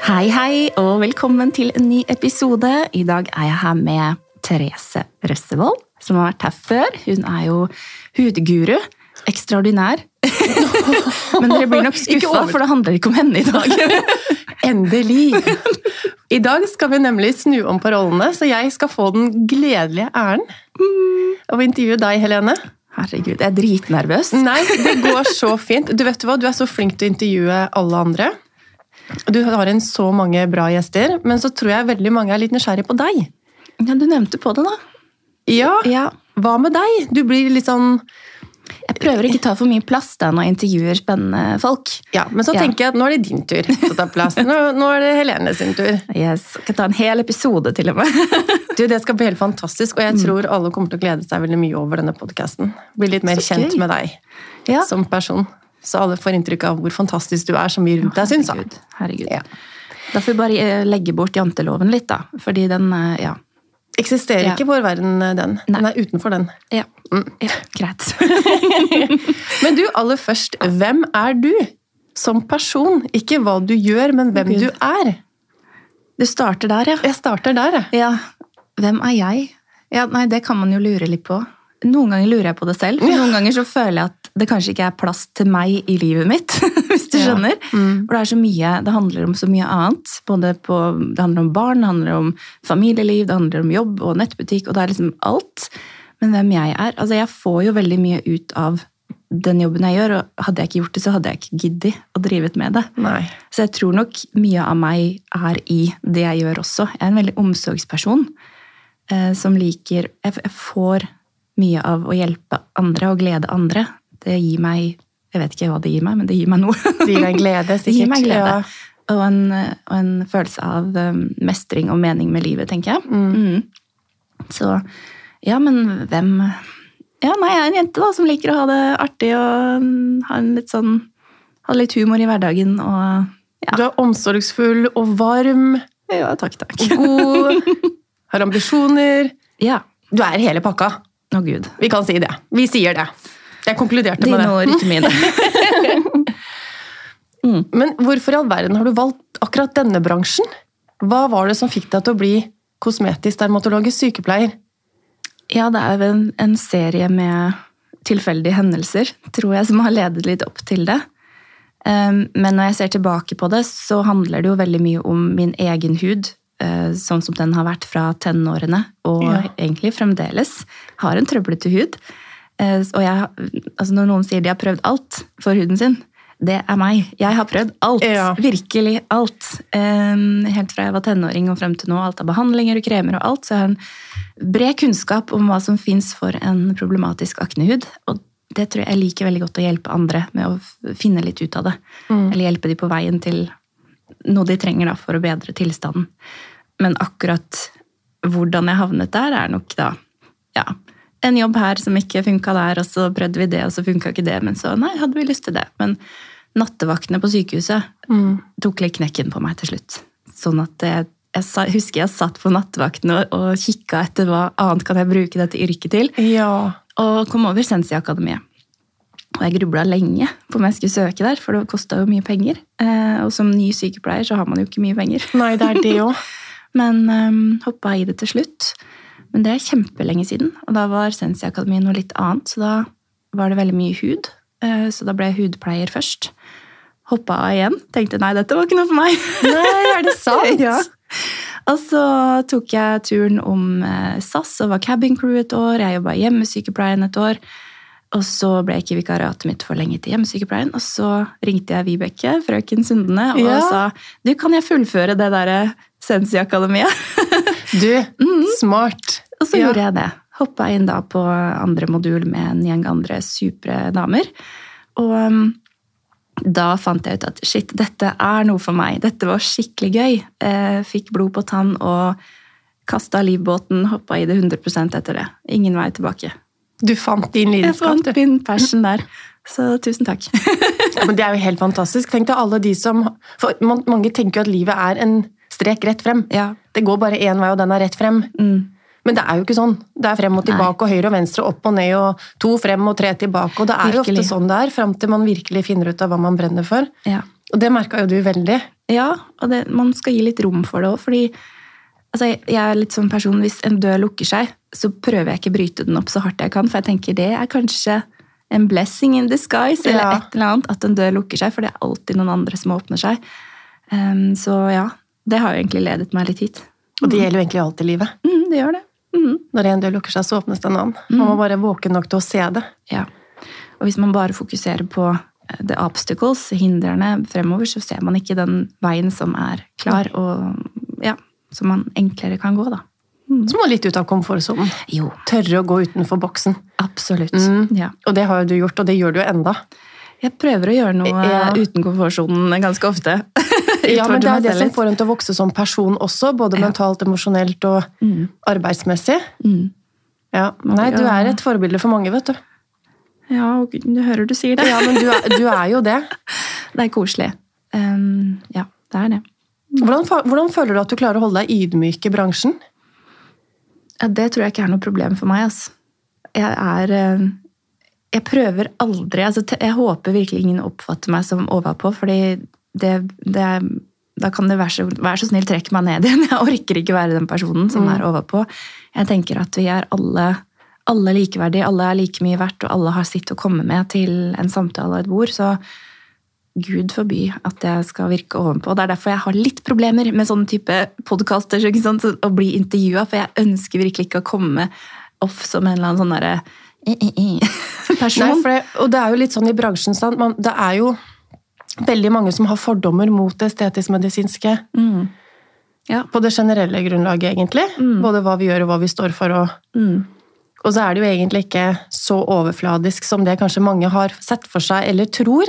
Hei, hei, og velkommen til en ny episode. I dag er jeg her med Therese Røssevold, som har vært her før. Hun er jo hudguru. Ekstraordinær. Men dere blir nok skuffa, for det handler ikke om henne i dag. Endelig! I dag skal vi nemlig snu om på rollene, så jeg skal få den gledelige æren av å intervjue deg, Helene. Herregud, jeg er dritnervøs. Nei, det går så fint. Du vet hva, du er så flink til å intervjue alle andre. Du har inn så mange bra gjester, men så tror jeg veldig mange er litt nysgjerrig på deg. Ja, Du nevnte på det, da. Ja, Ja, hva med deg? Du blir litt sånn Jeg prøver ikke å ta for mye plass da når jeg intervjuer spennende folk. Ja, men så Ja. tenker jeg at nå er det din tur til å ta plass. Nå, nå er det Helene sin tur. Yes, jeg kan ta en hel episode til og med. Du, Det skal bli helt fantastisk, og jeg tror alle kommer til å glede seg veldig mye over denne podkasten. Bli litt mer Så kjent gøy. med deg Ja. som person. Så alle får inntrykk av hvor fantastisk du er som vi rundt deg syns. Herregud. herregud. Ja. Da får vi bare eh, legge bort janteloven litt, da. Fordi den eh, Ja. Eksisterer Ja. ikke vår verden, den. den. Den er utenfor den. Ja, Mm. ja greit. Men du, aller først, hvem er du? Som person. Ikke hva du gjør, men hvem Gud. du er. Du starter der, ja. Jeg starter der, jeg. ja. Hvem er jeg? Ja, nei, Det kan man jo lure litt på. Noen ganger lurer jeg på det selv. For Noen ganger så føler jeg at det kanskje ikke er plass til meg i livet mitt. hvis du Ja. skjønner. Mm. For det er så mye, det handler om så mye annet. Både på, det handler om barn, det handler om familieliv, det handler om jobb og nettbutikk. og det er liksom alt. Men hvem jeg er altså Jeg får jo veldig mye ut av den jobben jeg gjør, og hadde jeg ikke gjort det, så hadde jeg ikke giddet å drive med det. Nei. Så jeg tror nok mye av meg er i det jeg gjør også. Jeg er en veldig omsorgsperson eh, som liker jeg får mye av å hjelpe andre og glede andre. Det gir meg Jeg vet ikke hva det gir meg, men det gir meg noe. Det gir deg glede, sikkert. Det gir meg glede. Ja. Og, en, og en følelse av um, mestring og mening med livet, tenker jeg. Mm. Så ja, men hvem Ja, nei, jeg er en jente da, som liker å ha det artig og mm, ha litt sånn Ha litt humor i hverdagen og ja. Du er omsorgsfull og varm, ja takk, takk. god, har ambisjoner. Ja. Du er hele pakka. Å, gud. Vi kan si det. Vi sier det. Jeg konkluderte med Dine det. ord, ikke mine. Men hvorfor i all verden har du valgt akkurat denne bransjen? Hva var det som fikk deg til å bli kosmetisk dermatologisk sykepleier? Ja, det er en, en serie med tilfeldige hendelser, tror jeg, som har ledet litt opp til det. Um, Men når jeg ser tilbake på det, så handler det jo veldig mye om min egen hud, sånn som den har vært fra tenårene, og Ja. egentlig fremdeles. Har en trøblete hud. Eh, Og jeg, altså når noen sier de har prøvd alt for huden sin, det er meg. Jeg har prøvd alt. Ja. Virkelig alt. Um, Helt fra jeg var tenåring og frem til nå. Alt av behandlinger og kremer og alt. Så jeg har en bred kunnskap om hva som fins for en problematisk aknehud. Og det tror jeg jeg liker veldig godt å hjelpe andre med å finne litt ut av det. Eller hjelpe de på veien til noe de trenger da, for å bedre tilstanden. Men akkurat hvordan jeg havnet der, er nok da ja, en jobb her som ikke funka der, og så prøvde vi det, og så funka ikke det. Men så nei, hadde vi lyst til det. Men nattevaktene på sykehuset tok litt knekken på meg til slutt. Sånn at jeg, jeg husker jeg satt på nattevakten og, og kikka etter hva annet kan jeg bruke dette yrket til. Ja. Og kom over Sensi-akademiet. Og jeg grubla lenge på om jeg skulle søke der, for det kosta jo mye penger. Eh, og som ny sykepleier så har man jo ikke mye penger. Nei, det er det òg. Men um, hoppa i det til slutt. Men det er kjempelenge siden, og da var Sensi-akademiet noe litt annet. Så da var det veldig mye hud. Eh, Så da ble jeg hudpleier først. Hoppa av igjen. Tenkte nei, dette var ikke noe for meg. Nei, er det sant? ja. Og så tok jeg turen om eh, SAS og var cabin crew et år. Jeg jobba i hjemmesykepleien et år. Og så ble ikke vikariatet mitt forlenget til hjemmesykepleien. Og så ringte jeg Vibeke, frøken Sundene, og Ja. sa du, kan jeg fullføre det derre Sensi-akademiet? Du, smart. Og så Ja. gjorde jeg det. Hoppa inn da på andre modul med en gjeng andre supre damer. Og um, da fant jeg ut at shit, dette er noe for meg. Dette var skikkelig gøy. Eh, fikk blod på tann og kasta livbåten, hoppa i det 100% etter det. Ingen vei tilbake. Du fant din Jeg fant min passion der. Så tusen takk. Ja, men det er jo helt fantastisk. Tenk deg alle de som For mange tenker jo at livet er en strek rett frem. Ja. Det går bare én vei, og den er rett frem. Mm. Men det er jo ikke sånn. Det er frem og tilbake, og høyre og venstre, opp og ned, og to frem og tre tilbake. Og det er jo ofte sånn det er, fram til man virkelig finner ut av hva man brenner for. Ja. Og det merka jo du veldig. Ja, og det, man skal gi litt rom for det òg, fordi altså, jeg er litt sånn person, hvis en dør lukker seg, så prøver jeg ikke å bryte den opp så hardt jeg kan, for jeg tenker det er kanskje en blessing in disguise, eller Ja. et eller annet, at en dør lukker seg, for det er alltid noen andre som åpner seg. Um, så ja, det har jo egentlig ledet meg litt hit. Og det gjelder jo egentlig alt i livet. Mm, det gjør det. Mm. Når en dør lukker seg, så åpnes det en annen. Man må bare våke nok til å se det. Ja. Og hvis man bare fokuserer på eh, the obstacles, hindrene fremover, så ser man ikke den veien som er klar, og ja, som man enklere kan gå, da. Så må du litt ut av komfortsonen. Jo, Tørre å gå utenfor boksen. absolutt. Mm. Ja. Og det har jo du gjort, og det gjør du jo enda. Jeg prøver å gjøre noe Ja. uten komfortsonen ganske ofte. Ja, men det er det som får en til å vokse som person også, både Ja. mentalt, emosjonelt og Mm. arbeidsmessig. Mm. Ja. Nei, du er et forbilde for mange, vet du. Ja, du hører du sier det. Ja, men du er, du er jo det. Det er koselig. Um, ja, det er det. Hvordan, hvordan føler du at du klarer å holde deg ydmyk i bransjen? Ja, det tror jeg ikke er noe problem for meg. Altså. Jeg er eh, Jeg prøver aldri altså, Jeg håper virkelig ingen oppfatter meg som overpå, fordi det, det da kan det være så, vær så snill, trekk meg ned igjen. Jeg orker ikke være den personen som er overpå. Jeg tenker at vi er alle, alle likeverdige, alle er like mye verdt, og alle har sitt å komme med til en samtale og et bord. Så Gud forby at jeg skal virke ovenpå. Det er derfor jeg har litt problemer med sånne type podkaster. Å bli intervjua, for jeg ønsker virkelig ikke å komme off som en eller annen sånn derre person. Nei, det, og det er jo litt sånn i bransjen, sant? Man, det er jo veldig mange som har fordommer mot det estetisk-medisinske Mm. Ja. på det generelle grunnlaget, egentlig. Mm. Både hva vi gjør og hva vi står for. Og, Mm. og så er det jo egentlig ikke så overfladisk som det kanskje mange har sett for seg eller tror.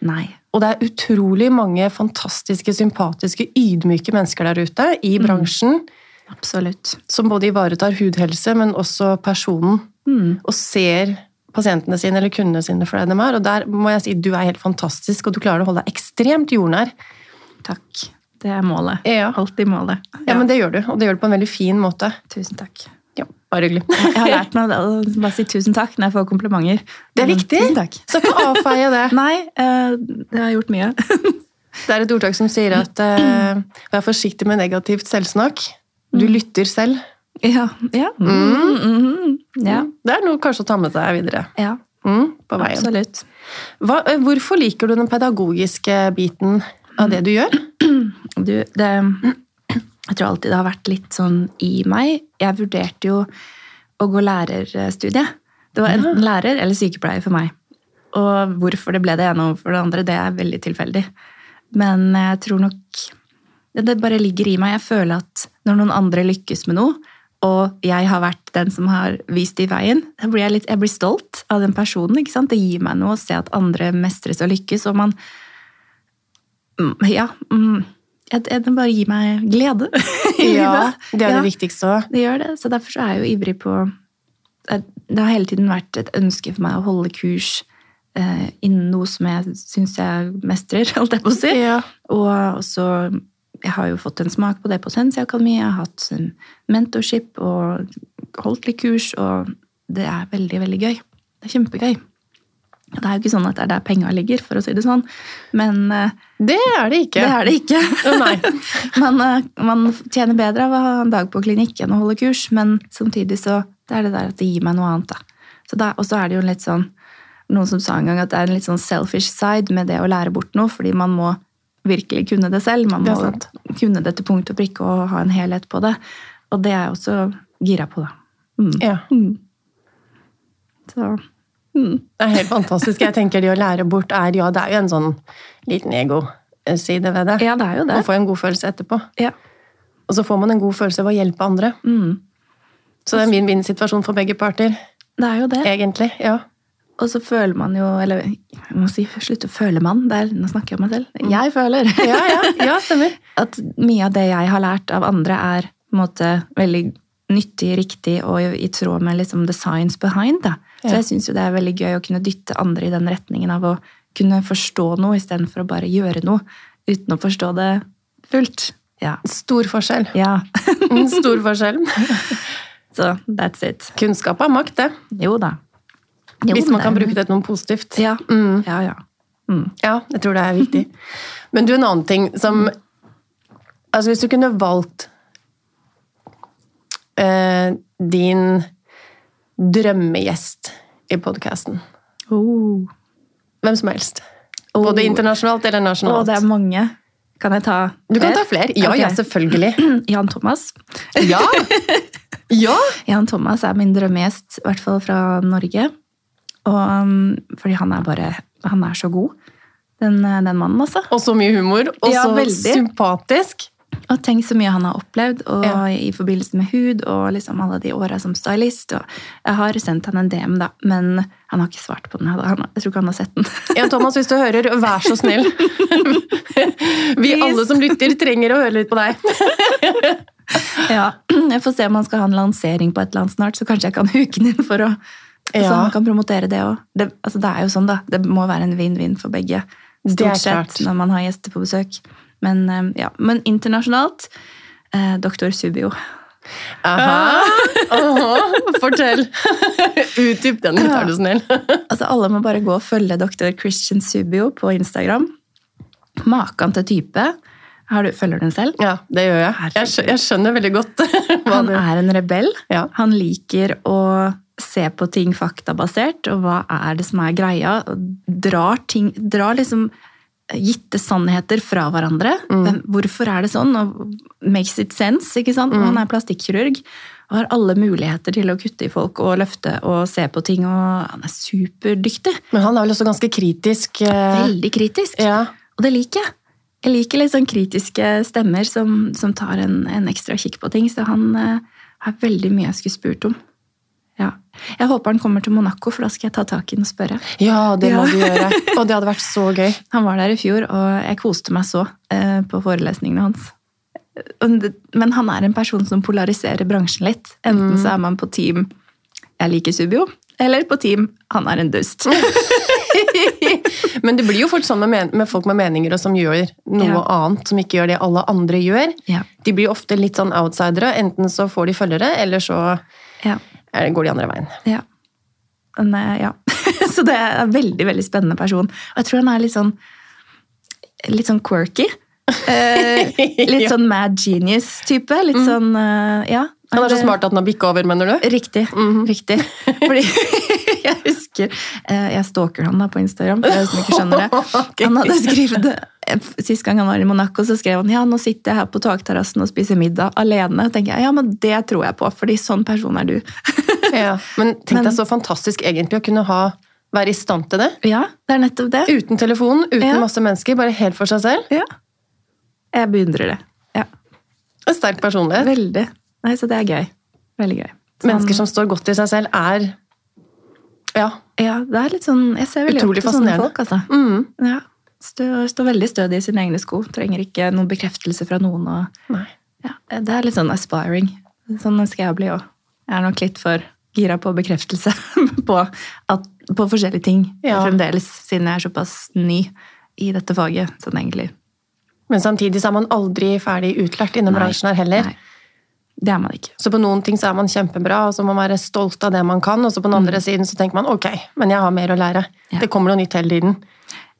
Nei. Og det er utrolig mange fantastiske, sympatiske, ydmyke mennesker der ute i Mm. bransjen Absolutt. som både ivaretar hudhelse, men også personen, Mm. og ser pasientene sine eller kundene sine for det de er. Og der må jeg si du er helt fantastisk, og du klarer å holde deg ekstremt jordnær. Takk. Det er målet. Ja. Alltid målet. Ja, men det gjør du, og det gjør du på en veldig fin måte. Tusen takk. Ja, bare hyggelig. Jeg har lært meg å bare si tusen takk når jeg får komplimenter. Det er viktig. Tusen takk. Så ikke avfeie det. Nei, eh, det har gjort mye. Det er et ordtak som sier at eh, vær forsiktig med negativt selvsnakk. Du lytter selv. Ja. Ja. Mm, Mm. ja. Det er noe kanskje å ta med seg videre ja. mm, på veien. Absolutt. Hva, eh, hvorfor liker du den pedagogiske biten av det du gjør? Du, det Jeg tror alltid det har vært litt sånn i meg. Jeg vurderte jo å gå lærerstudiet. Det var enten lærer eller sykepleier for meg. Og hvorfor det ble det ene overfor for det andre, det er veldig tilfeldig. Men jeg tror nok det bare ligger i meg. Jeg føler at når noen andre lykkes med noe, og jeg har vært den som har vist de veien, da blir jeg, litt, jeg blir stolt av den personen. ikke sant? Det gir meg noe å se at andre mestres og lykkes, og man Mm, Ja. Mm, det bare gir meg glede. Ja, det er Ja. det viktigste òg. Det gjør det, så derfor så er jeg jo ivrig på Det det har hele tiden vært et ønske for meg å holde kurs eh, innen noe som jeg syns jeg mestrer, holdt jeg på å si. Ja. Og også Jeg har jo fått en smak på det på Sensi Akademi. Jeg har hatt mentorship og holdt litt kurs, og det er veldig, veldig gøy. Det er kjempegøy. Det er jo ikke sånn at det er der penga ligger, for å si det sånn, men eh, Det er det ikke. det er det ikke. Oh, man, eh, man tjener bedre av å ha en dag på klinikk enn å holde kurs, men samtidig så det er det der at det gir meg noe annet. da. Så da og så er det jo litt sånn Noen som sa en gang at det er en litt sånn selfish side med det å lære bort noe, fordi man må virkelig kunne det selv. Man må det kunne det til punkt og prikke og ha en helhet på det. Og det er jeg også gira på, da. Mm. Ja. Mm. Så mm. Det er helt fantastisk. Jeg tenker det å lære bort er Ja, det er jo en sånn liten ego-side ved det. Ja, det er jo det. Man får en god følelse etterpå. Ja. Og så får man en god følelse ved å hjelpe andre. Mm. Så det er en vinn-vinn-situasjon for begge parter. Det er jo det. Egentlig. Ja. Og så føler man jo Eller jeg må si slutte å føle man. Det er, nå snakker jeg om meg selv. Jeg føler Ja, ja, ja, stemmer. at mye av det jeg har lært av andre, er på en måte veldig nyttig, riktig og i, tråd med liksom the science behind. Da. Så jeg syns det er veldig gøy å kunne dytte andre i den retningen av å kunne forstå noe istedenfor å bare gjøre noe uten å forstå det fullt. Ja. Stor forskjell. ja. Stor forskjell. Så that's it. Kunnskap er makt, det. Jo da. Jo, Hvis man kan bruke det til noe positivt. Ja. Mm. Ja, ja. Mm. Ja, jeg tror det er viktig. Men du, en annen ting som Altså, hvis du kunne valgt eh, din drømmegjest i podkasten Oh. Hvem som helst. Oh. Både internasjonalt eller nasjonalt. nasjonalt. det er mange. Kan jeg ta Du kan ta flere. Ja, okay. ja, selvfølgelig. Jan Thomas. Ja! Ja! Jan Thomas er min drømmegjest, i hvert fall fra Norge. Og, um, fordi han er bare Han er så god, den, den mannen, altså. Og så mye humor, og Ja, så veldig. sympatisk. Og tenk så mye han har opplevd og Ja. i forbindelse med hud og liksom alle de åra som stylist. Og jeg har sendt han en DM, da, men han har ikke svart på den. Han, jeg tror ikke han har sett den. Ja, Thomas, hvis du hører, vær så snill. Vi alle som lytter, trenger å høre litt på deg. ja, Jeg får se om han skal ha en lansering på et eller annet snart, så kanskje jeg kan huke den inn for å Så man kan promotere det òg. Det, altså, det er jo sånn, da. Det må være en vinn-vinn for begge. Stort sett når man har gjester på besøk. Men, eh, ja. Men internasjonalt eh, Doktor Subio. Aha. Aha. Fortell. Utdyp den litt, er du snill. Altså, alle må bare gå og følge Dr. Christian Subio på Instagram. Maken til type. Har du, følger du den selv? Ja, det gjør jeg. Jeg skjønner, jeg skjønner veldig godt Han er en rebell. Ja. Han liker å se på ting faktabasert, og hva er det som er greia. Drar, ting, drar liksom gitte sannheter fra hverandre. Mm. Hvorfor er det sånn? Og makes it sense, ikke sant? Mm. Han er plastikkirurg og har alle muligheter til å kutte i folk og løfte og se på ting. og Han er superdyktig. Men han er vel også ganske kritisk. eh, Veldig kritisk. Ja. Og det liker jeg. Jeg liker litt sånn kritiske stemmer som, som tar en, en ekstra kikk på ting. Så han eh, har veldig mye jeg skulle spurt om. Jeg håper han kommer til Monaco, for da skal jeg ta tak i den og spørre. ja, det må Ja. du gjøre. Og det hadde vært så gøy. Han var der i fjor, og jeg koste meg så eh, på forelesningene hans. Men han er en person som polariserer bransjen litt. Enten så er man på team 'jeg liker Subio', eller på team 'han er en dust'. Men det blir jo fort sånn med, med folk med meninger og som gjør noe Ja. annet som ikke gjør det alle andre gjør. Ja. De blir ofte litt sånn outsidere. Enten så får de følgere, eller så Ja. Eh, går de andre veien. Ja. Men, eh, ja. Så det er en veldig veldig spennende person. Og jeg tror han er litt sånn, litt sånn quirky. Eh, litt sånn mad genius-type. Litt sånn eh, Ja. Han er så smart at han har bikka over, mener du? Riktig. Mhm. riktig. Fordi jeg husker eh, Jeg stalker han da på Instagram, for jeg som ikke skjønner det. Han hadde skrevet det Sist gang han var i Monaco, så skrev han ja, nå sitter jeg her på takterrassen og spiser middag alene. Og tenker jeg, Ja, men det tror jeg på, fordi sånn person er du. Ja. Men tenk deg så fantastisk egentlig å kunne ha, være i stand til det. Ja, det er nettopp det. Uten telefon, uten Ja. masse mennesker, bare helt for seg selv. Ja. Jeg beundrer det. Ja, En sterk personlighet. Veldig. Nei, så det er gøy. Veldig gøy. Så Mennesker som står godt i seg selv, er Ja. Ja, det er litt sånn Jeg ser veldig Utrolig opp til sånne folk, altså. Mm. Ja. Står, står veldig stødig i sine egne sko. Trenger ikke noen bekreftelse fra noen. Og, ja, det er litt sånn aspiring. Sånn ønsker jeg å bli òg. Jeg er nok litt for gira på bekreftelse på, at, på forskjellige ting Ja. fremdeles, siden jeg er såpass ny i dette faget. Sånn egentlig. Men samtidig så er man aldri ferdig utlært innen Nei. bransjen her heller. Nei, det er man ikke. Så på noen ting så er man kjempebra, og så må man være stolt av det man kan. Og så på den andre siden så tenker man ok, men jeg har mer å lære. Ja. Det kommer noe nytt hele tiden.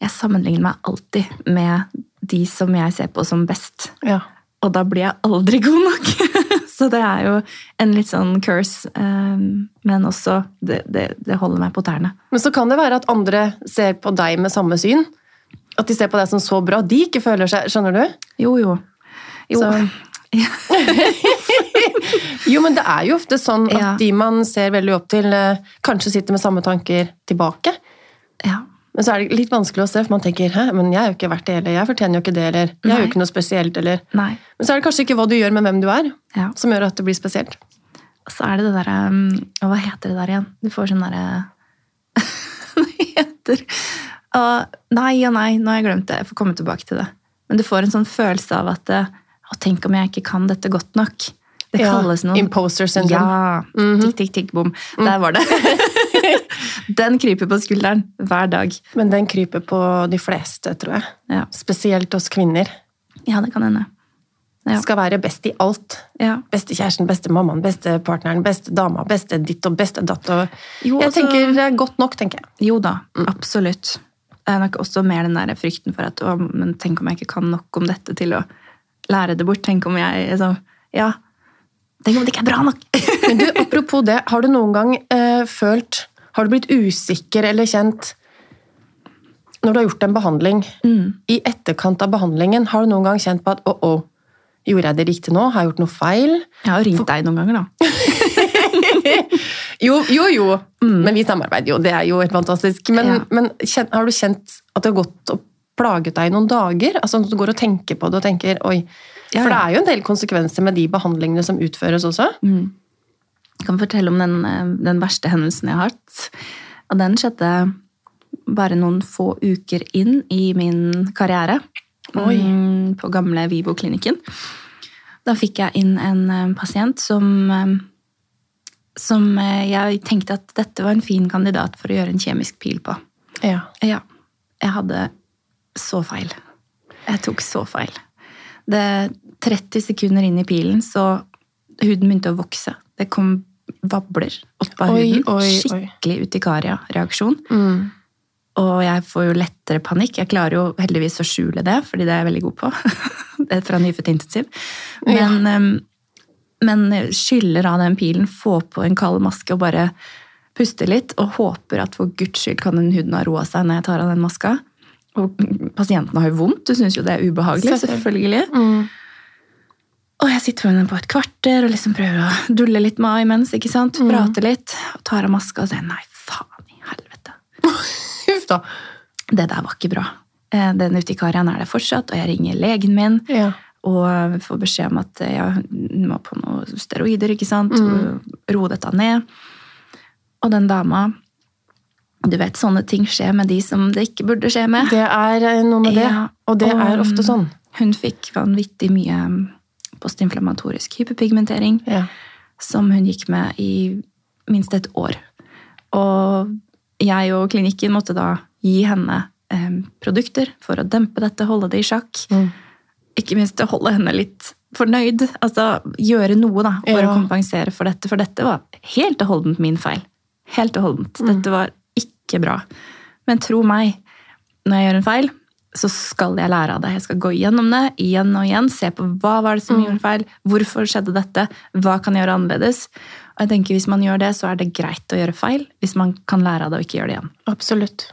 Jeg sammenligner meg alltid med de som jeg ser på som best. Ja. Og da blir jeg aldri god nok. Så det er jo en litt sånn curse. um, Men også det, det, det holder meg på tærne. Men så kan det være at andre ser på deg med samme syn. At de ser på deg som så bra. De ikke føler seg Skjønner du? Jo, jo. Jo. Så- Jo, men det er jo ofte sånn at Ja. de man ser veldig opp til, eh, kanskje sitter med samme tanker tilbake. Ja. Men så er det litt vanskelig å se, for man tenker hæ, men jeg er jo ikke verdt det, eller jeg fortjener jo ikke det, eller jeg er jo ikke noe spesielt, eller Nei. Men så er det kanskje ikke hva du gjør med hvem du er, Ja. som gjør at det blir spesielt. Så er det det derre um, Hva heter det der igjen? Du får sånn derre etter. Og nei og nei, nå har jeg glemt det. Jeg får komme tilbake til det. Men du får en sånn følelse av at eh, å, tenk om jeg ikke kan dette godt nok. Det kalles noe imposter syndrome. Ja. Tikk, tikk, tikk, bom. Der var det. Den kryper på skulderen hver dag. Men den kryper på de fleste, tror jeg. Ja, Spesielt oss kvinner. ja det kan hende. Ja. Skal være best i alt. Ja. Beste kjæresten, beste mammaen, beste partneren, beste dama, beste ditt og beste datt. Jeg også, tenker det er godt nok, tenker jeg. Jo da, absolutt. Det er nok også mer den der frykten for at å, men tenk om jeg ikke kan nok om dette til å lære det bort. Tenk om jeg liksom, Ja. Tenk om det ikke er bra nok! Men du, apropos det, har du noen gang eh, følt Har du blitt usikker eller kjent Når du har gjort en behandling, i etterkant av behandlingen, har du noen gang kjent på at å, oh, gjorde jeg det riktig nå? Har jeg gjort noe feil? Jeg har ringt For... deg noen ganger, da. Jo, jo, jo. Men vi samarbeider jo, det er jo helt fantastisk. Men, Ja. men kjent, har du kjent at det har gått og plaget deg i noen dager? Altså du går og tenker på det og tenker oi. Ja, For det er jo en del konsekvenser med de behandlingene som utføres også. Jeg kan fortelle om den, eh, den verste hendelsen jeg har hatt. Og den skjedde bare noen få uker inn i min karriere. Oi. Mm, På gamle Vivo-klinikken. Da fikk jeg inn en eh, pasient som eh, som jeg tenkte at dette var en fin kandidat for å gjøre en kjemisk pil på. Ja. Ja. Jeg hadde så feil. Jeg tok så feil. Det 30 sekunder inn i pilen, så huden begynte å vokse. Det kom vabler opp av Oi, huden. oi. Skikkelig utikaria-reaksjon. Mm. Og jeg får jo lettere panikk. Jeg klarer jo heldigvis å skjule det, fordi det er jeg veldig god på. det er fra nyfødt intensiv. Men, ehm, men skyller av den pilen, får på en kald maske og bare puster litt, og håper at for guds skyld kan den huden ha roa seg når jeg tar av den maska. Og pasienten har jo vondt, du syns jo det er ubehagelig, Selvfølgelig. selvfølgelig. Mm. Og jeg sitter med den på et kvarter og liksom prøver å dulle litt med henne imens, ikke sant? Prate litt, og tar av maska og sier nei, faen i helvete. Huff da. Det der var ikke bra. Eh, Den utikarien er der fortsatt, og jeg ringer legen min Ja. og får beskjed om at jeg må på noen steroider, ikke sant? Roe dette ned. Og den dama Du vet, sånne ting skjer med de som det ikke burde skje med. Det er eh, noe med det. Ja, Og det er ofte sånn. Hun fikk vanvittig mye postinflammatorisk hyperpigmentering. Ja. som hun gikk med i minst et år. Og jeg og klinikken måtte da gi henne eh, produkter for å dempe dette, holde det i sjakk. Mm. Ikke minst holde henne litt fornøyd. Altså gjøre noe da, for Ja. å kompensere for dette. For dette var helt og holdent min feil. Helt og holdent. Mm. Dette var ikke bra. Men tro meg, når jeg gjør en feil, så skal jeg lære av det. Jeg skal gå gjennom det igjen og igjen, se på hva var det som gjorde feil, hvorfor skjedde dette, hva kan jeg gjøre annerledes. Og jeg tenker Hvis man gjør det, så er det greit å gjøre feil, hvis man kan lære av det og ikke gjøre det igjen. Absolutt.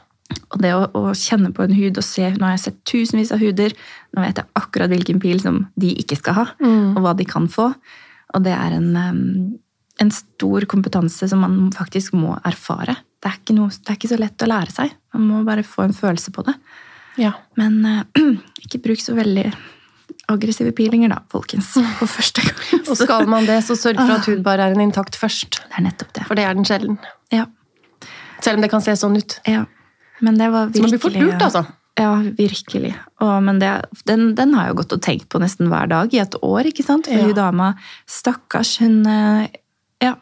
Og det å, å kjenne på en hud og se Nå har jeg sett tusenvis av huder, nå vet jeg akkurat hvilken pil som de ikke skal ha, Mm. og hva de kan få. Og det er en, en stor kompetanse som man faktisk må erfare. Det er, ikke noe, det er ikke så lett å lære seg. Man må bare få en følelse på det. Ja. Men uh, ikke bruk så veldig aggressive pilinger, da, folkens. På første gang. Og skal man det, så sørg for at hudbarrieren er intakt først. Det er nettopp det. For det er den sjelden. Ja. Selv om det kan se sånn ut. ja. Men det var virkelig... Så man blir fort lurt, altså. Ja, virkelig. Og, men det, den, den har jeg jo gått og tenkt på nesten hver dag i et år, ikke sant? For Ja. hun dama, stakkars, hun eh, Ja.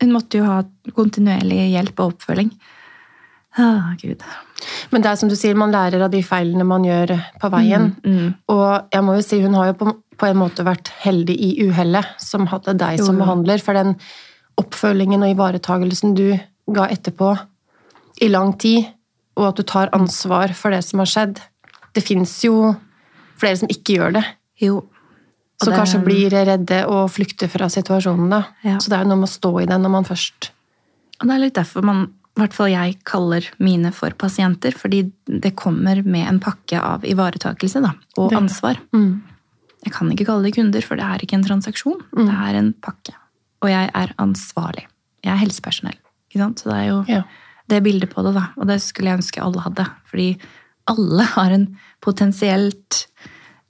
Hun måtte jo ha kontinuerlig hjelp og oppfølging. Ah, Gud. Men det er som du sier, man lærer av de feilene man gjør på veien. Mm. Og jeg må jo si, hun har jo på, på en måte vært heldig i uhellet som hadde deg Jo, som behandler. For den oppfølgingen og ivaretagelsen du ga etterpå i lang tid, og at du tar ansvar for det som har skjedd. Det fins jo flere som ikke gjør det. Jo. Og Som det- kanskje blir redde og flykter fra situasjonen. da. Ja. Så det er jo noe med å stå i det når man først Og det er litt derfor man, hvert fall jeg kaller mine for pasienter, fordi det kommer med en pakke av ivaretakelse da, og Det- ansvar. Jeg kan ikke kalle det kunder, for det er ikke en transaksjon. Det er en pakke. Og jeg er ansvarlig. Jeg er helsepersonell. Ikke sant? Så det er jo Ja. det bildet på det, da. Og det skulle jeg ønske alle hadde. Fordi alle har en potensielt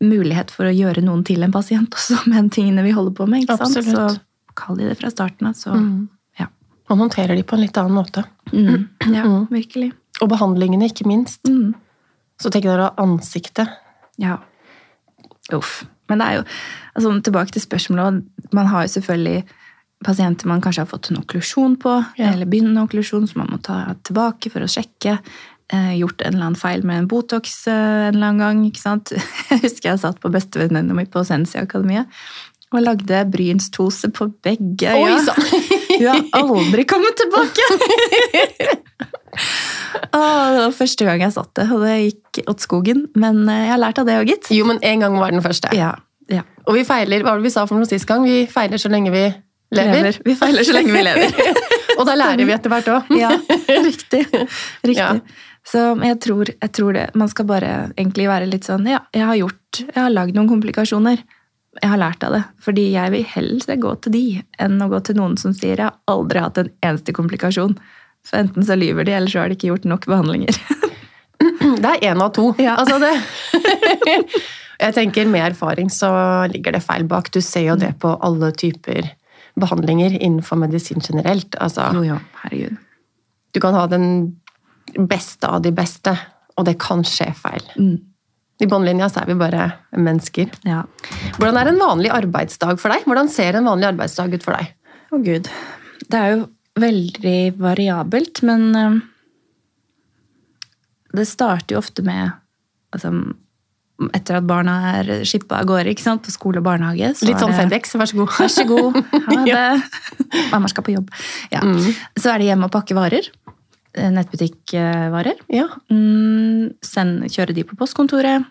mulighet for å gjøre noen til en pasient også, med tingene vi holder på med. ikke sant? Så kall de det fra starten av, så ja. Man håndterer de på en litt annen måte. Mm. Ja, virkelig. Og behandlingene, ikke minst. Mm. Så tenker dere ansiktet. Ja. Uff. Men det er jo altså, Tilbake til spørsmålet. Man har jo selvfølgelig pasienter man kanskje har fått en okklusjon på, Ja. eller begynnende okklusjon, som man må ta tilbake for å sjekke. Eh, gjort en eller annen feil med en Botox eh, en eller annen gang. ikke sant? Jeg husker jeg satt på bestevenninna mi på Sensi-akademiet og lagde brynstose på begge Oi øya. sann! Hun har aldri kommet tilbake! Åh, det var første gang jeg satt det, og det gikk åt skogen. Men eh, jeg har lært av det òg, gitt. Jo, men en gang var den første. Ja, ja. Og vi feiler, hva var det vi sa for noe sist gang? Vi feiler så lenge vi lever. Lever. Vi feiler så lenge vi lever. Og da lærer vi etter hvert òg. ja, riktig. riktig. Ja. Så jeg tror, jeg tror det Man skal bare egentlig være litt sånn Ja, jeg har gjort Jeg har lagd noen komplikasjoner. Jeg har lært av det. Fordi jeg vil helst gå til de enn å gå til noen som sier jeg har aldri hatt en eneste komplikasjon. For enten så lyver de, eller så har de ikke gjort nok behandlinger. Det er én av to. Ja. Altså det. Jeg tenker Med erfaring så ligger det feil bak. Du ser jo det på alle typer behandlinger innenfor medisin generelt. Altså, Jo, jo, herregud. du kan ha den beste av de beste, og det kan skje feil. Mm. I båndlinja så er vi bare mennesker. Ja. Hvordan er en vanlig arbeidsdag for deg? Hvordan ser en vanlig arbeidsdag ut for deg? Å gud. Det er jo veldig variabelt, men eh, det starter jo ofte med altså, Etter at barna er skippa av gårde på skole og barnehage. så Litt sånn Fedex, vær så god. Vær så god. Ha det. Mamma skal på jobb. Ja. Så er det hjem og pakke varer. Eh, Nettbutikkvarer. Ja. Mm, send, kjøre de på postkontoret.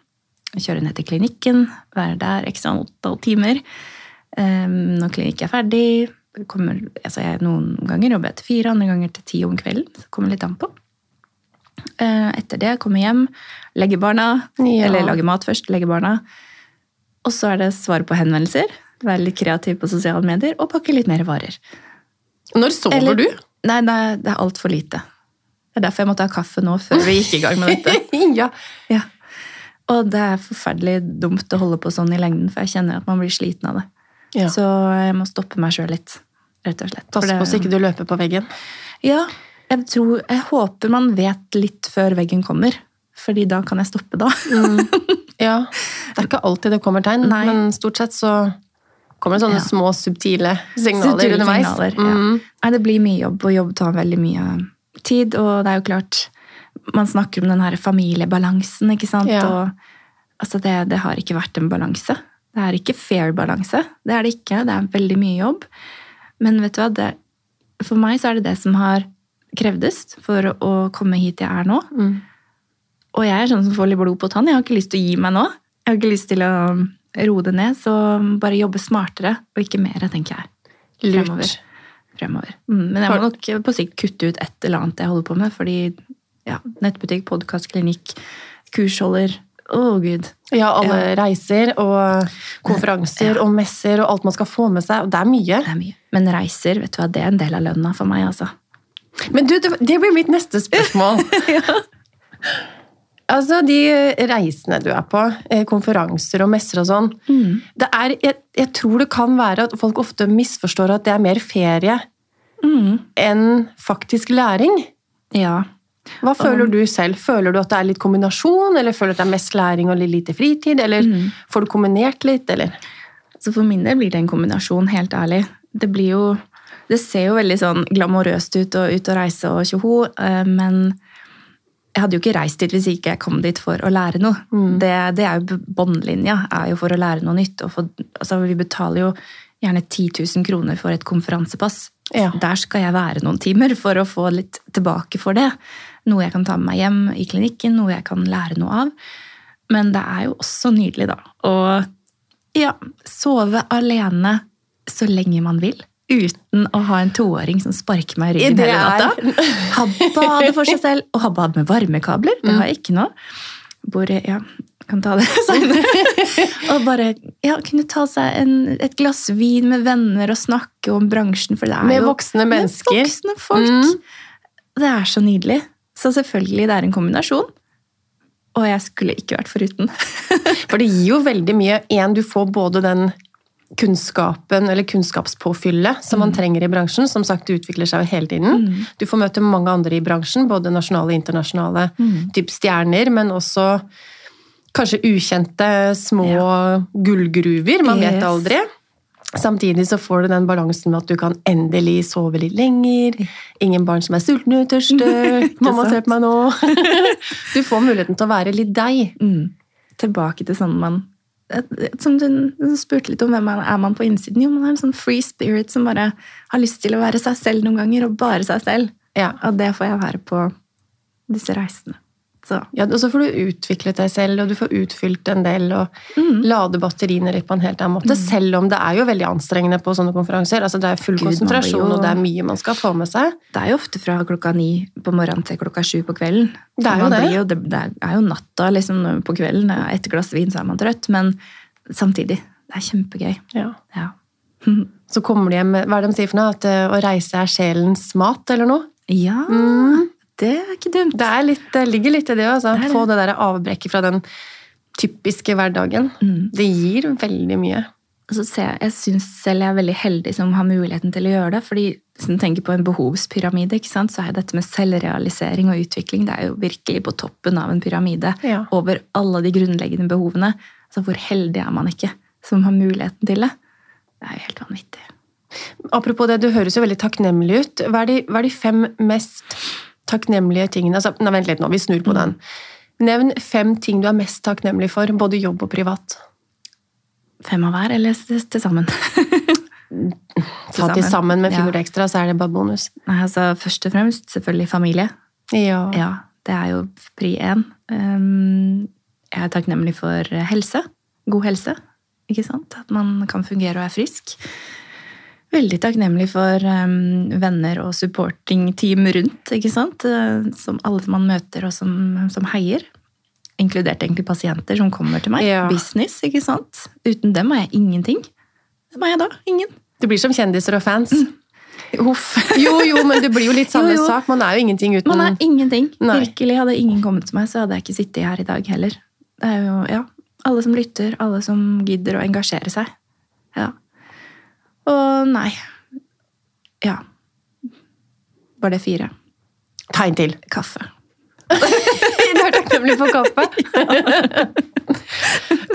Kjøre ned til klinikken. Være der x antall timer. Um, når klinikk er ferdig kommer, altså jeg, Noen ganger jobber jeg til fire, andre ganger til ti om kvelden. Det kommer litt an på. Uh, etter det komme hjem, legge barna. Ja. Eller lage mat først, legge barna. Og så er det svare på henvendelser. Være litt kreativ på sosiale medier og pakke litt mer varer. Når sover Eller- du? Nei, det er, det er altfor lite. Det er derfor jeg måtte ha kaffe nå, før vi gikk i gang med dette. ja. Ja. Og det er forferdelig dumt å holde på sånn i lengden, for jeg kjenner at man blir sliten av det. ja. Så jeg må stoppe meg sjøl litt, rett og slett. Pass på så ikke du løper på veggen. Ja, jeg, tror, jeg håper man vet litt før veggen kommer, fordi da kan jeg stoppe da. Ja, Det er ikke alltid det kommer tegn, Nei. men stort sett så kommer det sånne Ja. små, subtile signaler Subtile underveis. signaler, ja. Mm. Nei, det blir mye jobb, og jobb tar veldig mye tid, og det er jo klart Man snakker om den her familiebalansen, ikke sant? Ja. Og, altså det, det har ikke vært en balanse. Det er ikke fair balanse. Det er det ikke. Det er veldig mye jobb. Men vet du hva? Det, for meg så er det det som har krevdes for å komme hit jeg er nå. Mm. Og jeg er sånn som får litt blod på tann. Jeg har ikke lyst til å gi meg nå. Jeg har ikke lyst til å roe det ned, så bare jobbe smartere og ikke mer, tenker jeg. Lurt. Fremover. Fremover. Mm, men jeg må nok på sikt kutte ut et eller annet jeg holder på med, fordi ja, nettbutikk, podkast, klinikk, kursholder Å, gud. Ja, alle reiser og konferanser og messer og alt man skal få med seg. og Det er mye. Det er mye. Men reiser, vet du hva, det er en del av lønna for meg, altså. Men du, det blir mitt neste spørsmål. Altså, De reisene du er på, eh, konferanser og messer og sånn Mm. det er, jeg, jeg tror det kan være at folk ofte misforstår at det er mer ferie Mm. enn faktisk læring. Ja. Hva føler du selv? Føler du at det er litt kombinasjon, eller føler du at det er mest læring og litt lite fritid, eller Mm. får du kombinert litt, eller? Så for min del blir det en kombinasjon, helt ærlig. Det blir jo Det ser jo veldig sånn glamorøst ut og ut og reise og tjoho, eh, men jeg hadde jo ikke reist dit hvis ikke jeg kom dit for å lære noe. Det, det er jo båndlinja, er jo for å lære noe nytt. For, altså, vi betaler jo gjerne 10 000 kroner for et konferansepass. Ja. Der skal jeg være noen timer for å få litt tilbake for det. Noe jeg kan ta med meg hjem i klinikken, noe jeg kan lære noe av. Men det er jo også nydelig, da. Å ja, sove alene så lenge man vil. Uten å ha en toåring som sparker meg i ryggen hele natta. Habba Ha bade for seg selv, og ha hadde med varmekabler. Det har jeg ikke nå. Bor ja, kan ta det seinere. og bare ja, kunne ta seg en, et glass vin med venner og snakke om bransjen. For det er Med jo voksne mennesker. Med voksne folk. Mm. Det er så nydelig. Så selvfølgelig, det er en kombinasjon. Og jeg skulle ikke vært foruten. For det gir jo veldig mye. En, du får både den kunnskapen eller kunnskapspåfyllet som man trenger i bransjen. Som sagt, utvikler seg hele tiden. Du får møte mange andre i bransjen, både nasjonale og internasjonale typ stjerner, men også kanskje ukjente små gullgruver. Man vet aldri. Samtidig så får du den balansen med at du kan endelig sove litt lenger. Ingen barn som er sultne og tørste. 'Mamma, se på meg nå!' Du får muligheten til å være litt deg. Mm. Tilbake til sånn man Som du spurte litt om, hvem man er man på innsiden? Jo, man er en sånn free spirit som bare har lyst til å være seg selv noen ganger, og bare seg selv. Ja. Og det får jeg være på disse reisene. Så Ja, og så får du utviklet deg selv, og du får utfylt en del, og Mm. lade batteriene litt på en helt annen måte. Selv om det er jo veldig anstrengende på sånne konferanser. Altså, det er full Gud, konsentrasjon, jo- og det er mye man skal få med seg. det er jo ofte fra klokka ni på morgenen til klokka sju på kvelden. Det er jo det. Jo, det, det er jo natta liksom, på kvelden. Et glass vin så er man trøtt, men samtidig. Det er kjempegøy. Ja. Ja. Så kommer de hjem med Hva er det de sier for noe? At eh, å reise er sjelens mat, eller noe? ja, Mm. Det er ikke dumt. Det, litt, det ligger litt i det, altså. Det. Få det der avbrekket fra den typiske hverdagen. Mm. Det gir veldig mye. Altså, så jeg, jeg syns selv jeg er veldig heldig som har muligheten til å gjøre det. fordi hvis du tenker på en behovspyramide, så er dette med selvrealisering og utvikling det er jo virkelig på toppen av en pyramide. Ja. Over alle de grunnleggende behovene. Så hvor heldig er man ikke som har muligheten til det? Det er jo helt vanvittig. Apropos det, du høres jo veldig takknemlig ut. Hva er de, hva er de fem mest takknemlige tingene? Altså, nei, vent litt nå, vi snur på den. Nevn fem ting du er mest takknemlig for, både jobb og privat. Fem av hver, eller til sammen? Ta til sammen, men Ja. finner du ekstra, så er det bare bonus. Nei, altså Først og fremst selvfølgelig familie. Ja. Ja, det er jo pri én. Um, jeg er takknemlig for helse. God helse. Ikke sant? At man kan fungere og er frisk. Veldig takknemlig for um, venner og supporting-team rundt, ikke sant? Eh, Som alle man møter og som, som heier. Inkludert egentlig pasienter som kommer til meg. Ja. Business, ikke sant? Uten dem er jeg ingenting. Hvem er jeg da? Ingen. Du blir som kjendiser og fans. Uff. Jo, jo, men det blir jo litt samme Jo, jo. sak. Man er jo ingenting uten Man er ingenting. Nei. Virkelig, Hadde ingen kommet til meg, så hadde jeg ikke sittet her i dag heller. Det er jo, ja, Alle som lytter, alle som gidder å engasjere seg. Og nei Ja. Var det fire? tegn til. Kaffe. Du er takknemlig for kaffe.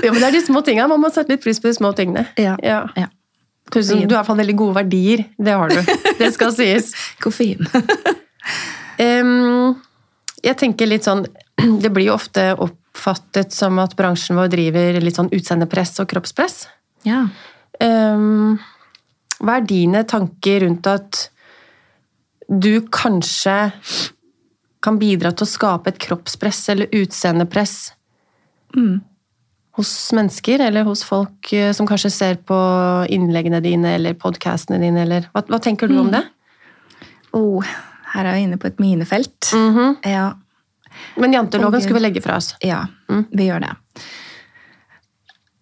ja, men det er de små tingene. Man må sette litt pris på de små tingene. Ja. Ja. ja. Du har i hvert fall veldig gode verdier. Det har du. Det skal sies. Koffein. um, jeg tenker litt sånn Det blir jo ofte oppfattet som at bransjen vår driver litt sånn utseendepress og kroppspress. ja. Em, hva er dine tanker rundt at du kanskje kan bidra til å skape et kroppspress eller utseendepress Mm. hos mennesker, eller hos folk eh, som kanskje ser på innleggene dine eller podkastene dine, eller hva, hva tenker du om det? Oh, her er vi inne på et minefelt. Mhm. Ja. Men janteloven skulle vi legge fra oss. Ja, Mm. vi gjør det.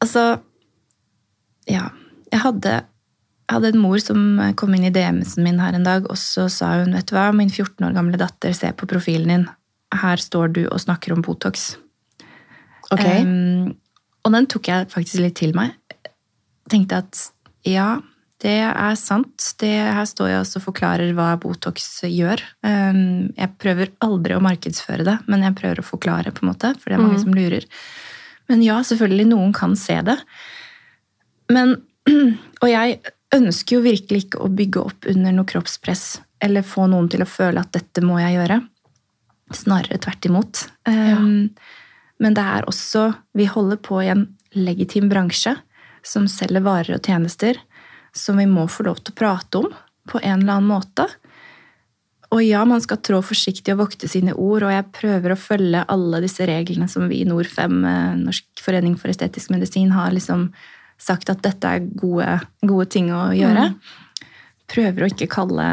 Altså Ja. Jeg hadde, jeg hadde en mor som kom inn i DM-en min her en dag, og så sa hun vet du hva, min 14 år gamle datter, se på profilen din. Her står du og snakker om Botox. Ok. Um, og den tok jeg faktisk litt til meg. Tenkte at ja, det er sant. Det, her står jeg også og forklarer hva Botox gjør. Um, jeg prøver aldri å markedsføre det, men jeg prøver å forklare, på en måte, for det er mange som lurer. Men ja, selvfølgelig, noen kan se det. Men, og jeg ønsker jo virkelig ikke å bygge opp under noe kroppspress, eller få noen til å føle at dette må jeg gjøre. Snarere tvert imot. Um, Men det er også Vi holder på i en legitim bransje som selger varer og tjenester som vi må få lov til å prate om på en eller annen måte. Og ja, man skal trå forsiktig og vokte sine ord, og jeg prøver å følge alle disse reglene som vi i Nord5, eh, Norsk forening for estetisk medisin, har liksom sagt at dette er gode, gode ting å gjøre. Prøver å ikke kalle,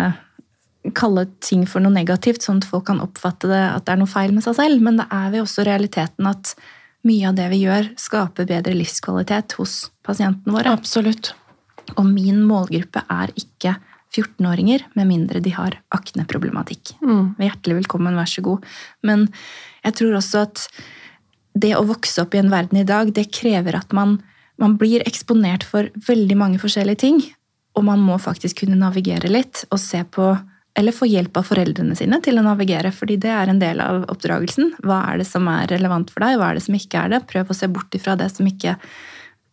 kalle ting for noe negativt, sånn at folk kan oppfatte det at det er noe feil med seg selv. Men det er jo også realiteten at mye av det vi gjør, skaper bedre livskvalitet hos pasientene våre. Absolutt. Og min målgruppe er ikke 14-åringer, med mindre de har akneproblematikk. Mm. Hjertelig velkommen, vær så god. Men jeg tror også at det å vokse opp i en verden i dag, det krever at man man blir eksponert for veldig mange forskjellige ting, og man må faktisk kunne navigere litt og se på eller få hjelp av foreldrene sine til å navigere, fordi det er en del av oppdragelsen. Hva er det som er relevant for deg, hva er det som ikke er det? Prøv å se bort ifra det som ikke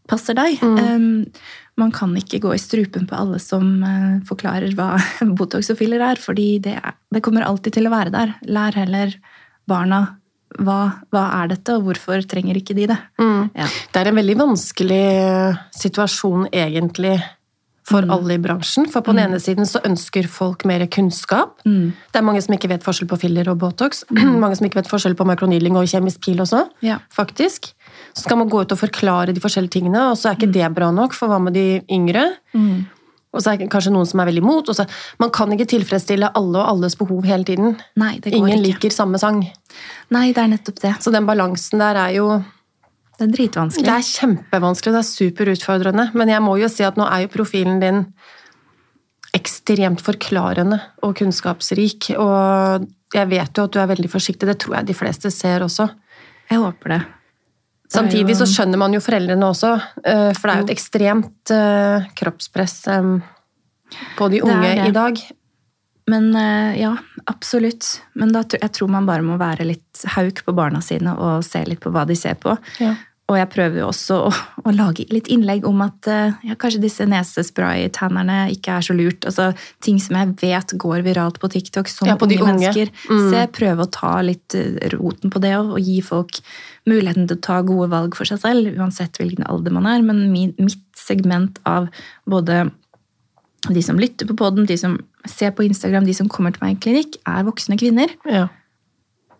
passer deg. Mm. Um, man kan ikke gå i strupen på alle som uh, forklarer hva Botox og filler er, fordi det, er, det, kommer alltid til å være der. Lær heller barna hva, hva er dette, og hvorfor trenger ikke de det? Mm. Ja. Det er en veldig vanskelig situasjon, egentlig, for Mm. alle i bransjen. For på den ene siden så ønsker folk mer kunnskap. Mm. Det er mange som ikke vet forskjell på filler og Botox. mange som ikke vet forskjell på makroneedling og kjemisk pil også. Ja. faktisk. Så skal man gå ut og forklare de forskjellige tingene, og så er ikke det bra nok, for hva med de yngre? Mm. Og så er det kanskje noen som er veldig imot. så- Man kan ikke tilfredsstille alle og alles behov hele tiden. Nei, det går Ingen ikke. liker samme sang. Nei, det er nettopp det. Så den balansen der er jo Det er dritvanskelig. Det er kjempevanskelig, det er superutfordrende. Men jeg må jo si at nå er jo profilen din ekstremt forklarende og kunnskapsrik. Og jeg vet jo at du er veldig forsiktig, det tror jeg de fleste ser også. Jeg håper det. Samtidig så skjønner man jo foreldrene også, eh, for det er jo et ekstremt eh, kroppspress eh, på de unge i dag. Men ja, absolutt. Men da, jeg tror man bare må være litt hauk på barna sine og se litt på hva de ser på. Ja. Og jeg prøver jo også å, å lage litt innlegg om at eh, ja, kanskje disse nesespray-tannerne ikke er så lurt. Altså ting som jeg vet går viralt på TikTok som Ja, på unge, unge. mennesker. Mm. Så jeg prøver å ta litt eh, roten på det og, og gi folk muligheten til å ta gode valg for seg selv, uansett hvilken alder man er. Men min, mitt segment av både de som lytter på podden, de som ser på Instagram, de som kommer til meg i klinikk, er voksne kvinner. Ja.